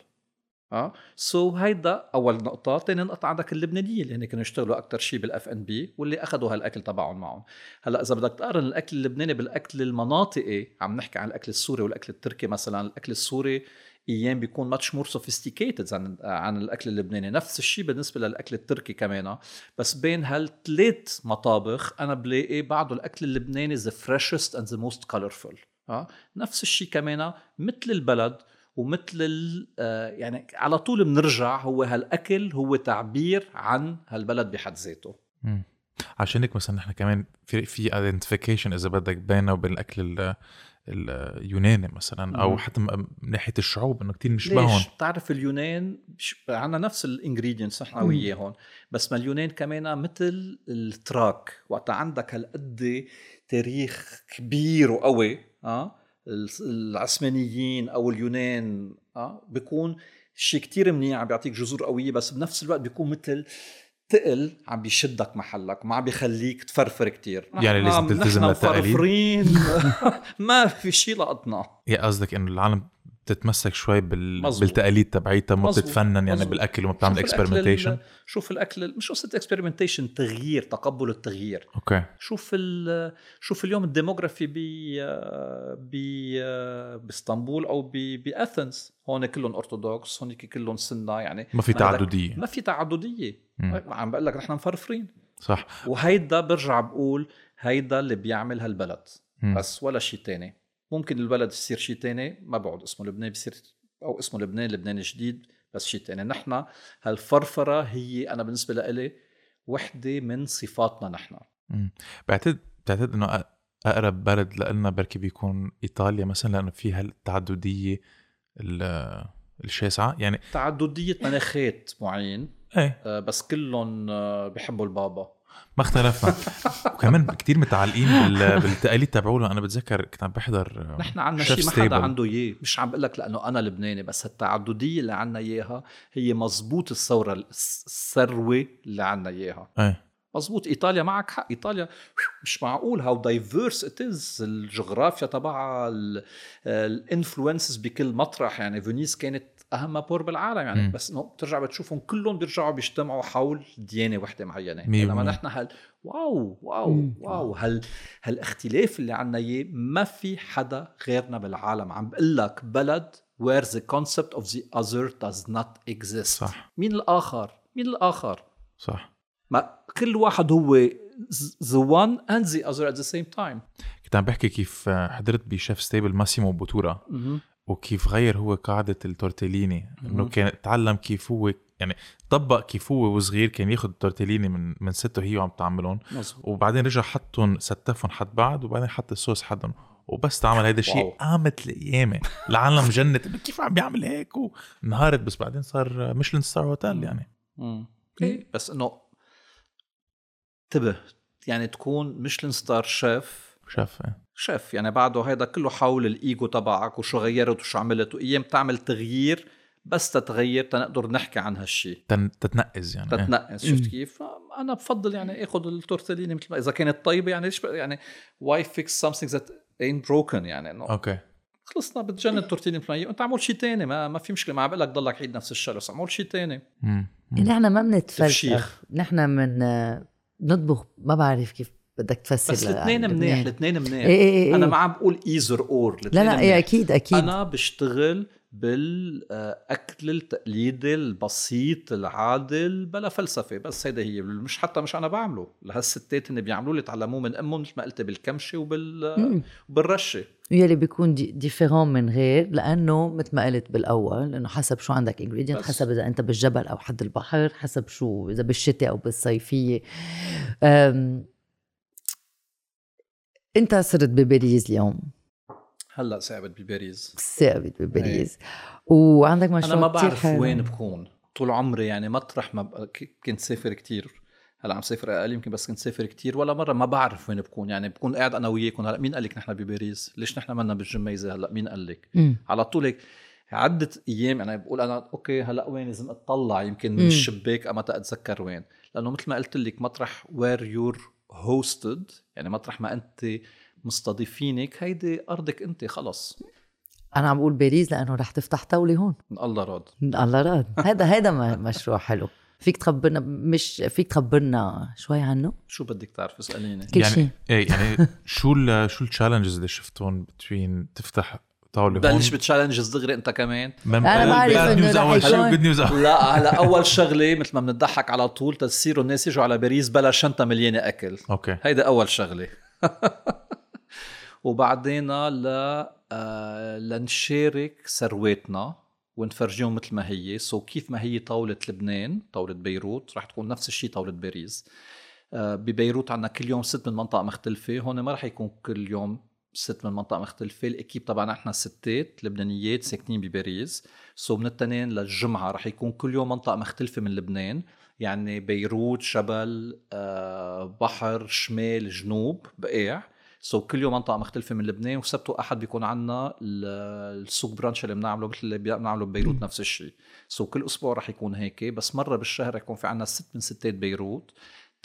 آه. so هيدا أول نقطة. ثاني نقطة عندك اللبنانية اللي هن كانوا يشتغلوا أكثر شيء بالاف ان بي واللي اخذوا هالاكل تبعهم معهم. هلأ إذا بدك تقارن الأكل اللبناني بالأكل المناطقي عم نحكي عن الأكل السوري والأكل التركي مثلا الأكل السوري أيام بيكون much more sophisticated عن عن الأكل اللبناني. نفس الشيء بالنسبة للأكل التركي كمان. بس بين هالثلاث مطابخ أنا بلاقي بعده الأكل اللبناني the freshest and the most colorful آه. نفس الشيء كمان مثل البلد ومثل ال- آه، يعني على طول بنرجع هو هالأكل هو تعبير عن هالبلد بحد ذاته. عشان هيك مثلا نحن كمان في في identification إذا بدك بيننا وبين الأكل ال- اليوناني مثلا أو مم. حتى من ناحية الشعوب إنه كتير نشبههم ليش؟ بتعرف اليونان عندنا نفس ال ingredients نحن. وياهم بس ما اليونان كمان مثل الأتراك وقت عندك هالقد تاريخ كبير وقوي آه العثمانيين أو اليونان آه بيكون شيء كتير منيح عم بيعطيك جذور قوية بس بنفس الوقت بيكون مثل تقل عم بيشدك محلك ما عم بيخليك تفرفر كتير. يعني لازم تلتزم للتقاليد؟ مفرفرين. ما في شيء لقطنا. يا قصدك إنه العالم تتمسك شوي بال... مزبوط. بالتقاليد تبعيتها ما. بتتفنن يعني مزبوط. بالأكل وما بتعمل ال- اكسبيرمنتيشن شوف الأكل مش قصة experimentation تغيير تقبل التغيير. okay. شوف ال- شوف اليوم ال démographie ب ب بإسطنبول أو ب- ب Athens هون كلهم أرثوذكس هون كلهم سنة يعني. ما في تعددية. ما في تعددية. عم بقول لك نحن مفرفرين صح. وهيدا برجع بقول هيدا اللي بيعمل هالبلد. بس ولا شيء تاني. ممكن البلد يصير شيء تاني ما بعد اسمه لبنان بيصير أو اسمه لبنان لبنان جديد بس شيء تاني. نحن هالفرفرة هي أنا بالنسبة لإلي وحدة من صفاتنا نحن. بعتقد بعتقد إنه أقرب بلد لنا بركي بيكون إيطاليا مثلا لأنه فيها التعدديه ال- الشاسعة. يعني تعددية مناخات معين. إيه. آه، بس كلهم آه، بيحبوا البابا. ما اختلفنا. وكمان كتير متعلقين بال... بالتقاليد تبعولهم أنا بتذكر كنت عم بحضر نحن شيف شيء ما حدا. عنده إياه. مش عم بقول لك لأنه أنا لبناني بس التعددية اللي عنا إياها هي مزبوط الثورة الثروة اللي عنا إياها. إيه مزبوط إيطاليا معك حق. إيطاليا مش معقول how diverse it is الجغرافيا تبعها ال influences بكل مطرح. يعني فينيس كانت أهم port بالعالم يعني. مم. بس إنه بترجع بتشوفهم كلهم بيرجعوا بيجتمعوا حول ديانة وحدة معينة. لما. نحن هال wow wow مم. wow. هال هالاختلاف اللي عنا إياه ما في حدا غيرنا بالعالم. عم بقول لك بلد where the concept of the other does not exist. صح. مين الآخر؟ مين الآخر؟ صح. ما كل واحد هو the one and the other at the same time. كنت عم بحكي كيف حضرت ب Chef's Table ماسيمو بوتورا. وكيف غير هو قاعدة التورتيليني إنه. كان تعلم كيف هو يعني طبق كيف هو وصغير كان ياخذ التورتيليني من من سته هي وعم تعملهم. وبعدين رجع حطهم ستفهم حد بعض وبعدين حط الصوص حدهم. وبس تعمل هيدا الشيء. قامت القيامة العالم جنت إنه كيف عم بيعمل هيك؟ وانهارت بس بعدين صار Michelin star hotel يعني. مم. إيه، بس إنه انتبه يعني تكون Michelin star chef. شاف إيه. شيف يعني بعده هيدا كله حول الإيجو تبعك وشو غيرت وشو عملت وأيام تعمل تغيير بس تتغير تنقدر نحكي عن هالشيء تن- تتنقز يعني إيه. تتنقص شفت كيف؟ أنا بفضل يعني آخذ التورتليني مثل ما إذا كانت طيبة يعني ليش يعني why fix something that ain't broken يعني إنه okay خلصنا بتجنن التورتيلي مثل ما هي أنت اعمل شيء تاني ما ما في مشكلة ما عم بقول لك ضلك عيد نفس الشيء بس اعمل شيء. مم. نحن ما بنتفلسف. نحن من بنطبخ ما بعرف كيف بدك تفسر بس ل- الاثنين منيح. الاثنين منيح إيه إيه إيه. أنا ما عم بقول either or لا لا إيه أكيد أكيد أنا بشتغل بالأكل التقليدي البسيط العادل بلا فلسفة بس هيدا هي مش حتى مش أنا بعمله لهالستات اللي بيعملوه اللي تعلموه من أمهم مثل ما قلت بالكمشه وبال. وبالرشة يلي بيكون de différentes manières لأنه مثل ما قلت بالأول إنه حسب شو عندك ingredient. حسب إذا أنت بالجبل أو حد البحر حسب شو إذا بالشتاء أو بالصيفية. انت صرت بباريس اليوم. هلا صفيت بباريس. صفيت بباريس. وعندك مشروع أنا ما بعرف حلو. وين بكون. طول عمري يعني مطرح ما ب... كنت سافر كتير. هلا عم سافر أقل يمكن بس كنت سافر كتير. ولا مرة ما بعرف وين بكون. يعني بكون قاعد أنا وياكم. هلا مين قال لك نحن بباريس؟ ليش نحن منا بالجميزة؟ هلا مين قال لك. على طول هيك عدة أيام. يعني بقول أنا okay هلا وين لازم أطلع؟ يمكن من. الشباك أما أتذكر وين. لأنه مثل ما قلت لك مطرح where you're hosted يعني مطرح ما أنت مستضيفينك هيدي أرضك أنت خلص. أنا عم بقول باريس لأنه رح تفتح طاولة هون. إن الله راد. الله راد. هذا هذا مشروع حلو. فيك تخبرنا مش فيك تخبرنا شوي عنه؟ شو بدك تعرف؟ اسأليني. كل يعني شيء. إيه يعني شو ال شو ال challenges اللي شفتهم بتوين تفتح طاولة بلش ب challenges دغري انت كمان. أنا بعرف إنه news رح اول شيء يكون- good news لا هلا أول شغلة مثل ما بنضحك على طول تصيروا الناس يجوا على باريس بلا شنطة مليانة أكل. okay. هيدا أول شغلة. وبعدين ل آه، لنشارك ثرواتنا ونفرجيهم مثل ما هي. so كيف ما هي طاولة لبنان طاولة بيروت رح تكون نفس الشيء طاولة باريس. آه، ببيروت عنا كل يوم ست من منطقة مختلفة هون ما رح يكون كل يوم ست من منطقة مختلفة. ال équipe تبعنا إحنا ستات لبنانيات ساكنين بباريس. so من التنين للجمعة رح يكون كل يوم منطقة مختلفة من لبنان. يعني بيروت جبل آه، بحر شمال جنوب بقاع so كل يوم منطقة مختلفة من لبنان. وسبت وأحد بيكون عنا ال- السوق brunch اللي بنعمله مثل اللي بنعمله ببيروت نفس الشيء so كل أسبوع رح يكون هيك. بس مرة بالشهر رح يكون في عنا ست من ستات بيروت.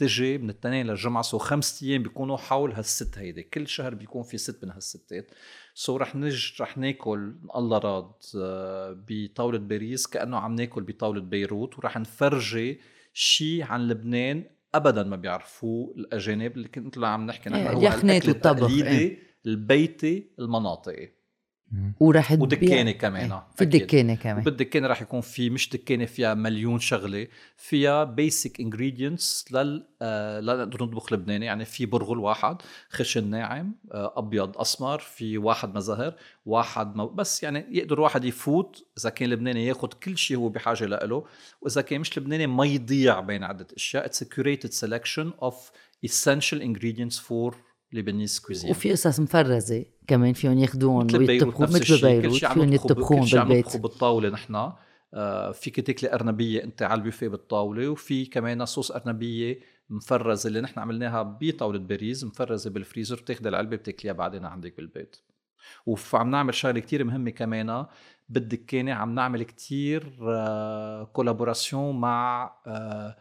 بتجي من الاثنين للجمعة so خمس أيام بيكونوا حول هالست هيدي. كل شهر بيكون في ست من هالستات. so رح نج رح ناكل الله راد آه، بطاولة باريس كأنه عم ناكل بطاولة بيروت ورح نفرجي شيء عن لبنان ابدا ما بيعرفوه الأجانب اللي كنت عم نحكي نحن إيه، هو والطبخ، التقليدي إيه. البيتي المناطقي. ورح تبيع- ودكانه كمان إيه، في. الدكانه كمان. بالدكانه رح يكون في مش دكانه فيها مليون شغلة فيها basic ingredients لل آه لنقدر نطبخ لبناني. يعني في برغل واحد خشن ناعم آه أبيض أسمر في واحد مزهر واحد مو بس يعني يقدر واحد يفوت. إذا كان لبناني ياخذ كل شيء هو بحاجة له وإذا كان مش لبناني ما يضيع بين عدة أشياء. it's curated selection of essential ingredients for Lebanese cuisine وفي قصص مفرزة كمان فيهم ياخذوهم نفس مثل بيروت فيهم يطبخون كل شيء بالبيت. بالطاولة نحن. آه، فيك تاكلي أرنبية أنت على البوفيه بالطاولة وفي كمان صوص أرنبية مفرزة اللي نحن عملناها بطاولة باريس مفرزة بالفريزر بتاخذي العلبة بتاكليها بعدين عندك بالبيت. وعم نعمل شغلة كتير مهمة كمان بالدكانة عم نعمل كتير كولابوراسيون مع آه،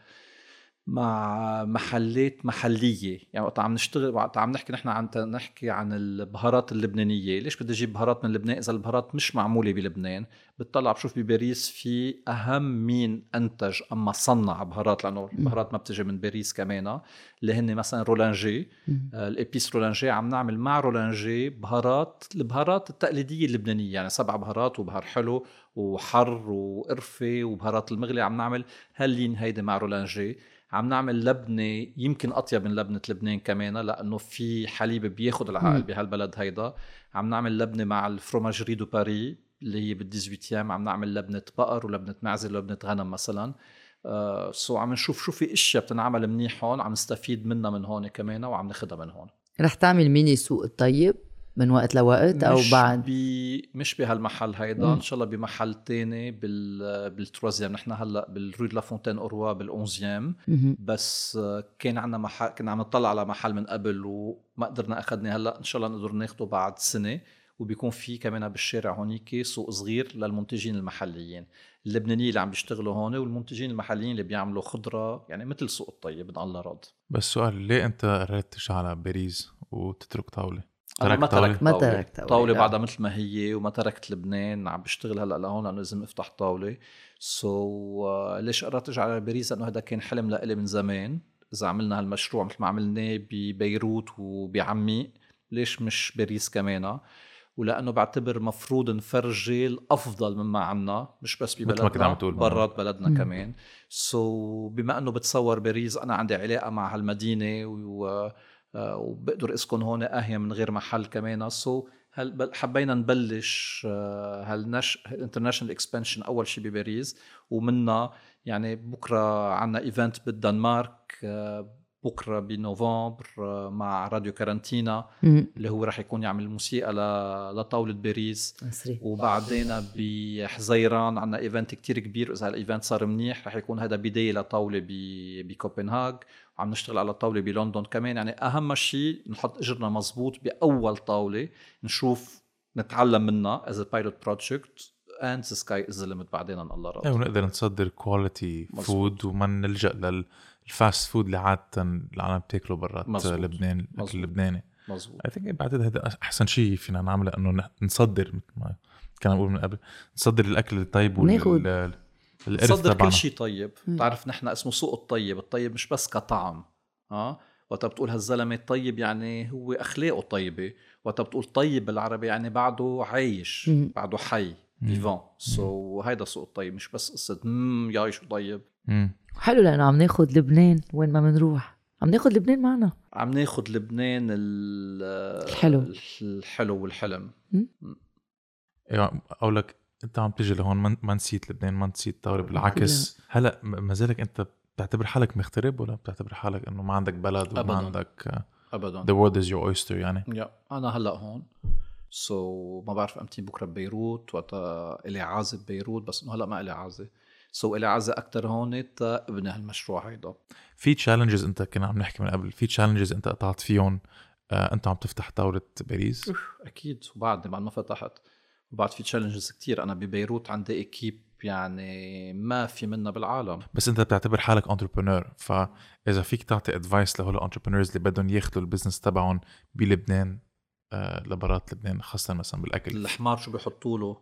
مع محلات محلية. يعني وقت عم نشتغل وقت عم نحكي نحن عن نحكي عن البهارات اللبنانية. ليش بدي أجيب بهارات من لبنان؟ إذا البهارات مش معمولة بلبنان بتطلع بشوف بباريس في أهم مين أنتج أما صنع بهارات لأنه البهارات ما بتجي من باريس كمان اللي هن مثلا رولانجي. آه، ال épices Roellinger عم نعمل مع Roellinger بهارات البهارات التقليدية اللبنانية. يعني سبع بهارات وبهار حلو وحر وقرفة وبهارات المغلي عم نعمل. هاللين هيدي مع Roellinger؟ عم نعمل لبنة يمكن أطيب من لبنة لبنان كمان لأنه في حليب بياخد العقل بهالبلد هيدا. عم نعمل لبنة مع ال fromagerie de Paris اللي هي بال 18 عم نعمل لبنة بقر ولبنة معزه ولبنة غنم مثلا. آه so عم نشوف شو في أشياء بتنعمل منيح هون عم نستفيد منها من هون كمان وعم ناخدها من هون. رح تعمل ميني سوق الطيب من وقت لوقت أو مش بعد. بي مش بهالمحل هيدا. إن شاء الله بمحل تاني بال بال troisième. نحن هلا بالرو دو لافونتين أوروا بالأونزيام. مهم. بس آه، كان عندنا محل كنا عم نطلع على محل من قبل وما قدرنا اخذناه هلا إن شاء الله نقدر ناخده بعد سنة. وبيكون في كمان بالشارع هونيك سوق صغير للمنتجين المحليين. اللبنانيين اللي عم بيشتغلوا هون والمنتجين المحليين اللي بيعملوا خضرة يعني مثل سوق الطيب من الله راد بس سؤال ليه أنت قررت على باريس وتترك طاولة؟ ما طاولة؟ تركت ما طاوله تركت طاولة، طاولة لا. بعدها مثل ما هي وما تركت لبنان عم بشتغل هلأ لهون لأنه لازم أفتح طاولة so, ليش قررت أرجع على باريس لأنه هذا كان حلم لإلي من زمان إذا عملنا هالمشروع مثل ما عملناه ببيروت وبعمي ليش مش باريس كمان ولأنه بعتبر مفروض نفرجي الأفضل مما عنا مش بس مثل ما ببلدنا كنت عم تقول. برات بلدنا مم. كمان so, بما إنه بتصور باريس أنا عندي علاقة مع هالمدينة و آه، وبقدر أسكن هون أهين من غير محل كمان. so هل حبينا نبلش آه، هالنش ال international expansion أول شيء بباريس ومنا يعني بكرة عنا event بالدنمارك آه، بكرة بنوفمبر آه، مع راديو كارانتينا. اللي هو رح يكون يعمل موسيقى لطاولة باريس. وبعدين بحزيران عندنا event كتير كبير. إذا هال event صار منيح رح يكون هذا بداية لطاولة بكوبنهاج وعم نشتغل على طاولة بلندن كمان يعني أهم شيء نحط إجرنا مزبوط بأول طاولة نشوف نتعلم منها as pilot project and the sky is the limit بعدين الله إيه راضي ونقدر نصدر quality مظبوط. food وما نلجأ لل fast food اللي عادة العالم بتاكله برات مظبوط. لبنان الاكل مظبوط. اللبناني مزبوط I think بعتقد هذا أحسن شيء فينا نعمله إنه نصدر مثل ما كان نقول من قبل نصدر الأكل الطيب وال الإرث صدر تبعنا. كل شيء طيب. مم. بتعرف نحن اسمه سوق الطيب. الطيب مش بس كطعم. ها وقت بتقول هالزلمة طيب يعني هو أخلاقه طيبة. وقت بتقول طيب بالعربي يعني بعده عايش مم. بعده حي vivant so هيدا سوق الطيب. مش بس قصة امم يا شو طيب. مم. حلو لأنه عم ناخد لبنان وين ما بنروح عم ناخد لبنان معنا. عم ناخد لبنان ال- الحلو. الحلو والحلم. أيوه أقول لك انت عم تيجي لهون ما نسيت لبنان ما نسيت طارق بالعكس. هلأ ما زالك انت بتعتبر حالك مغترب ولا بتعتبر حالك انه ما عندك بلد وما أبداً. عندك ابدا. the world is your oyster يعني؟ يا أنا هلأ هون. so, ما بعرف إمتى بكرة ببيروت وقتها إلي عازة ببيروت بس إنه هلأ ما إلي عازة. so, إلي عازة أكثر هون تا ابني هالمشروع هيدا. في تشالنجز انت كنا عم نحكي من قبل في تشالنجز انت قطعت فيهم آه انت عم تفتح طاوله باريس؟ أكيد. وبعدني بعد ما فتحت. وبعد في تشالنجز كتير. أنا ببيروت عندي إكيب يعني ما في منها بالعالم. بس أنت بتعتبر حالك انتربرنور فاذا فيك تعطي ادفايس لهول الانتربرنورز اللي بدهم ياخذوا البزنس تبعهم بلبنان آه لبرات لبنان خاصة مثلا بالأكل. الحمار شو بيحطوا له؟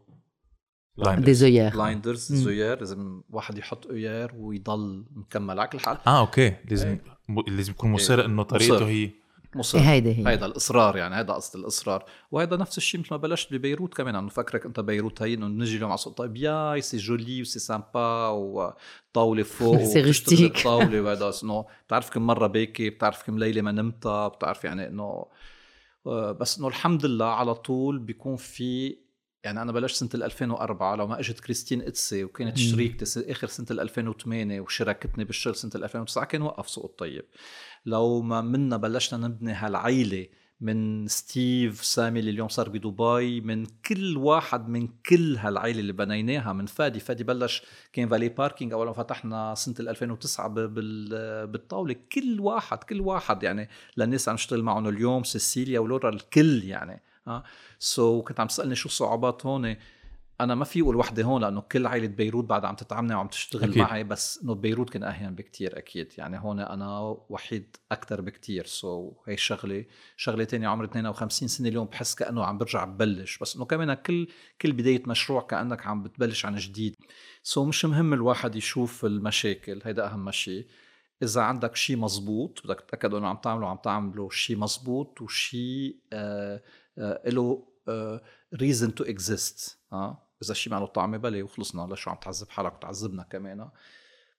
دي زيار بلايندرز. زيار لازم واحد يحط ايار ويضل مكمل. على كل حال آه أوكي. لازم م- لازم يكون مصر إيه. إنه طريقته مصر. هي مصر. إيه هيدي هي. هيدا الإصرار يعني هيدا قصد الإصرار. وهيدا نفس الشيء مثل ما بلشت ببيروت كمان. انه فكرك أنت بيروت هي إنه نجي اليوم على سوق طيب ياي سي جولي وسي سامبا وطاوله فوق سي رستيك. الطاوله وهذا إنه بتعرف كم مرة باكي بتعرف كم ليلة ما نمتها بتعرف يعني إنه آه، بس إنه الحمد لله على طول بيكون في يعني أنا بلشت سنة ال 2004 لو ما إجت كريستين إتسي وكانت. شريكتي آخر سنة ال 2008 وشاركتني بالشغل سنة ال 2009 كان وقف سوق الطيب. لو ما منا بلشنا نبني هالعيلة من ستيف سامي اللي اليوم صار بدبي من كل واحد من كل هالعيلة اللي بنيناها من فادي فادي بلش كان valet parking أول ما فتحنا سنة ال 2009 ب- بال- بالطاولة. كل واحد كل واحد يعني للناس عم نشتغل معهم اليوم سيسيليا ولورا الكل يعني ها so, كنت عم تسألني شو الصعوبات هون؟ أنا ما في أقول وحدة هون لأنه كل عائلة بيروت بعد عم تتعامل معي وعم تشتغل أكيد. معي بس إنه بيروت كان أهين بكتير أكيد. يعني هون أنا وحيد أكثر بكتير. so, هي شغلة شغلة تانية عمري 52 سنة اليوم بحس كأنه عم برجع ببلش. بس إنه كمان كل كل بداية مشروع كأنك عم بتبلش عن جديد. so, مش مهم الواحد يشوف المشاكل هيدا أهم شيء إذا عندك شيء مزبوط بدك تتأكد إنه عم تعمله عم تعمله شيء مزبوط وشيء آه آه له reason to exist ها إذا شيء ما طعمه بلاه وخلصنا. لشو عم تعذب حالك وتعذبنا كمان.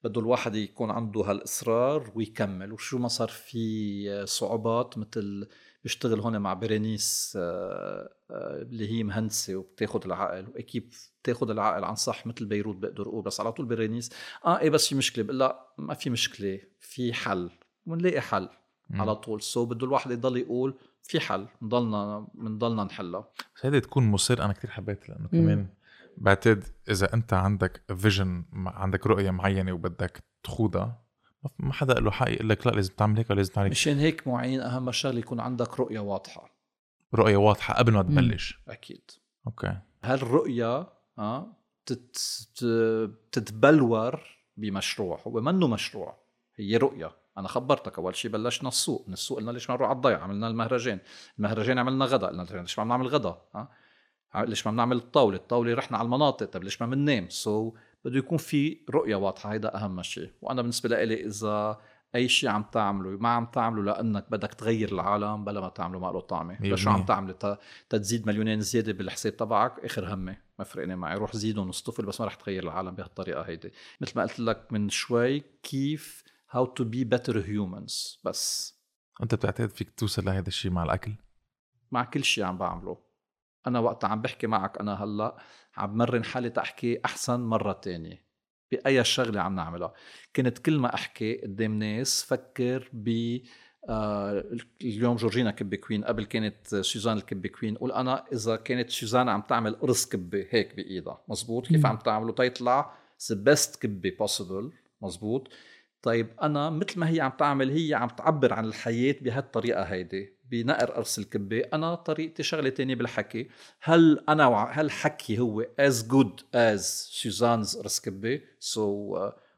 بده الواحد يكون عنده هالإصرار ويكمل. وشو ما صار في صعوبات مثل بيشتغل هون مع برينيس آه، آه، اللي هي مهندسة وبتاخذ العقل. وأكيد بتاخذ العقل عن صح مثل بيروت بقدر أقول بس على طول برينيس آه إيه بس في مشكلة. بقول لا ما في مشكلة. في حل. ونلاقي حل. مم. على طول. so بده الواحد يضل يقول في حل نضلنا بنضلنا نحلها. بس هيدي تكون مصر أنا كتير حبيت لأنه مم. كمان بعتقد إذا أنت عندك vision عندك رؤية معينة وبدك تخوضها ما- حدا له حق يقول لك لا لازم تعمل هيك ولا لازم تعمل هيك. مشان هيك معين أهم شغلة يكون عندك رؤية واضحة. رؤية واضحة قبل ما تبلش. أكيد. okay. هالرؤية آه تت... ت- تتبلور بمشروع هو منه مشروع. هي رؤية. أنا خبرتك أول شيء بلشنا السوق من السوق قلنا ليش ما نروح على الضيعه عملنا المهرجان المهرجان عملنا غدا قلنا ليش ما بنعمل غدا؟ ها؟ ليش ما بنعمل الطاولة؟ الطاولة رحنا على المناطق طب ليش ما بننام؟ سو so, بده يكون في رؤية واضحة هيدا أهم شيء وأنا بالنسبة لي إذا أي شيء عم تعمله ما عم تعمله لأنك بدك تغير العالم بلا ما تعمله ما له طعمة. لشو عم. تعمله تتزيد مليونين زيادة بالحساب تبعك آخر همي ما فرقني معي. روح زيدهم واصطفل بس ما رح تغير العالم بهالطريقة هيدي. مثل ما قلت لك من شوي كيف how to be better humans. بس. أنت بتعتقد فيك توصل لهذا الشيء مع الأكل؟ مع كل شيء عم بعمله. أنا وقت عم بحكي معك أنا هلأ عم مرن حالي تحكي أحسن مرة تانية بأي شغلة عم نعملها. كنت كل ما أحكي قدام ناس فكر ب آه اليوم جورجينا كبة queen قبل كانت سوزان الكبة queen قول أنا إذا كانت سوزان عم تعمل قرص كبة هيك بإيدها. مزبوط؟ كيف. عم تعمله؟ تيطلع the best كبة possible مزبوط؟ طيب أنا مثل ما هي عم تعمل هي عم تعبر عن الحياة بهالطريقة هيدي بنقر قرص الكبة. أنا طريقتي شغلة تانية بالحكي. هل أنا وع- هل حكي هو as good as Susan's قرص كبة؟ so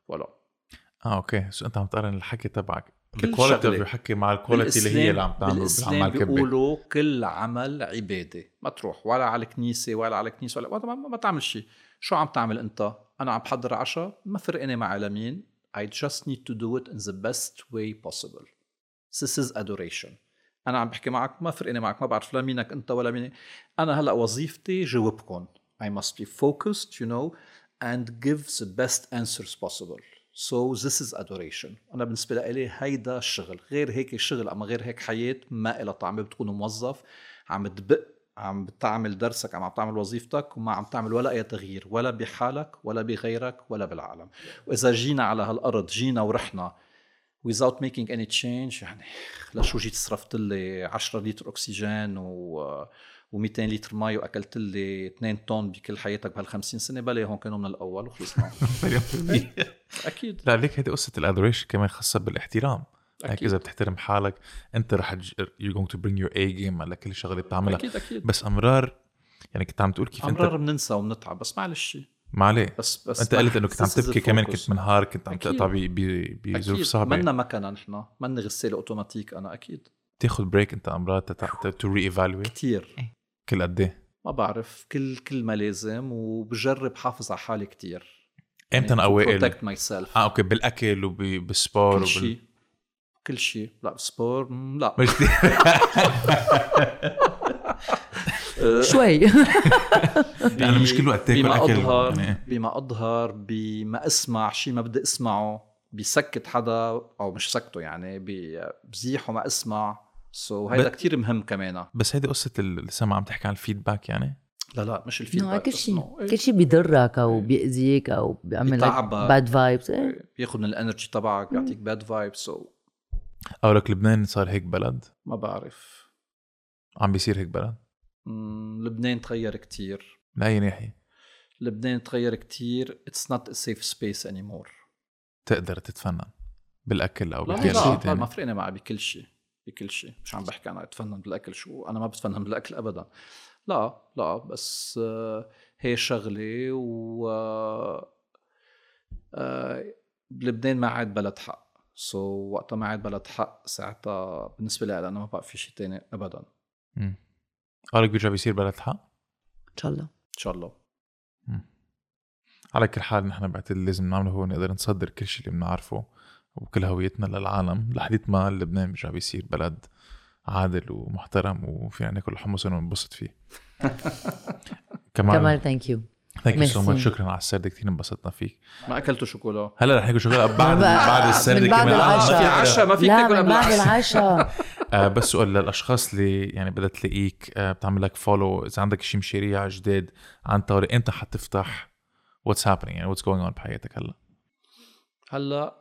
ولا آه أوكي. so أنت عم تقارن الحكي تبعك. كل ال quality of شغلة. your حكي مع ال quality اللي هي اللي عم تعمله بالإسلام عمال كبة. بيقولوا كل عمل عبادة. ما تروح ولا على الكنيسة ولا على الكنيسة ولا ما, ما, ما تعمل شيء شو عم تعمل أنت؟ أنا عم بحضر عشاء ما فرقني مع لمين I just need to do it in the best way possible. This is adoration. أنا عم بحكي معك ما فرقني معك ما بعرف لا مينك أنت ولا مين أنا هلأ وظيفتي جاوبكم. I must be focused you know and give the best answers possible. So this is adoration. أنا بالنسبة لي هيدا الشغل. غير هيك الشغل أما غير هيك حياة ما إلها طعمه بتكون موظف عم تبق عم بتعمل درسك عم تعمل وظيفتك وما عم تعمل ولا أي تغيير ولا بحالك ولا بغيرك ولا بالعالم. وإذا جينا على هالأرض جينا ورحنا without making any change يعني لشو جيت صرفت لي 10 لتر أكسجين و و200 لتر مي وأكلت لي 2 طن بكل حياتك بهال 50 سنة بلا هون كانوا من الأول وخلصنا. أكيد. لا ليك هيدي قصة الادوريشن كمان خاصة بالإحترام. هيك أكيد. إذا بتحترم حالك أنت رح you going to bring your A game على كل شغلة بتعملها. أكيد أكيد. بس أمرار يعني كنت عم تقول كيف أمرار انت بننسى وبنتعب بس معلش. ما عليه. بس بس أنت قلت إنه كنت عم تبكي كمان. كنت منهار كنت عم. تقطع ب- ب- بظروف أكيد. صعبة. منا مكنه نحن. منا غسالة أوتوماتيك أنا أكيد. تاخذ break أنت أمرار to re-evaluate كثير كل قد إيه؟ ما بعرف. كل كل ما لازم وبجرب حافظ على حالي كتير. إمتى أنا أوائل؟ protect myself آه أوكي بالأكل وبالسبور كل شيء كل شيء. لا سبور لا. مش كتير شوي. يعني مش كل وقت تاكل بما أكل اظهر يعني بما أظهر بما أسمع شيء ما بدي أسمعه بسكت حدا أو مش سكته يعني بزيحه ما أسمع. so so هيدا ب- كتير مهم كمان. بس هيدي قصة ال- السمع عم تحكي عن ال feedback يعني؟ لا لا مش ال feedback كل شيء إيه، كل شيء بيضرك أو بيأذيك أو بيعمل لك. bad vibes بياخذ من ال energy تبعك بيعطيك bad vibe so أو لك لبنان صار هيك بلد. ما بعرف. عم بيصير هيك بلد. لبنان تغير كتير. لاي ناحية؟ لبنان تغير كتير. it's not a safe space anymore تقدر تتفنن بالأكل أو بكل شيء لا ما فرقني معي بكل شيء بكل شيء. مش عم بحكي أنا أتفنن بالأكل شو أنا ما بتفنن بالأكل ابدا. لا لا بس آه، هي شغلة و آه، آه، بلبنان ما عاد بلد حق. سو so, وقتها ما عاد بلد حق ساعتها بالنسبة لي أنا ما بقى في شيء تاني ابدا. مم. قالك بيرجع بيصير بلد حق إن شاء الله. إن شاء الله. على كل حال نحن بعتقد لازم نعمله هو نقدر نصدر كل شيء اللي بنعرفه وكل هويتنا للعالم لحديت ما لبنان بيرجع بيصير بلد عادل ومحترم وفينا ناكل حمص وننبسط فيه. كمان كمال thank you thank you so. much شكرا على السرد كثير انبسطنا فيك. ما أكلتوا شوكولا؟ هلا رح ناكل شغله بعد بعد السرد من بعد كمان. ما العشاء. في عشاء ما فيك لا تاكل قبل بعد العشاء. آه بس سؤال للأشخاص اللي يعني بدها تلاقيك آه بتعمل لك follow إذا عندك شيء مشاريع جداد عن طارق إمتى حتفتح؟ what's happening يعني what's going on بحياتك هلا؟ هلا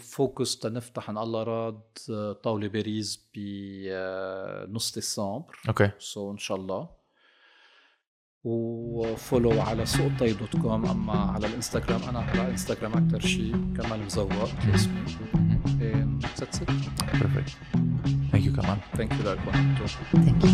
focus تنفتح ان الله راد آه، طاولة باريس بنص ديسمبر. أوكي. so إن شاء الله. و follow على سوق الطيب dot com أما على الإنستغرام أنا على إنستغرام أكثر شيء كمال مزوق. اسمي that's it perfect thank you كمال thank you لك thank you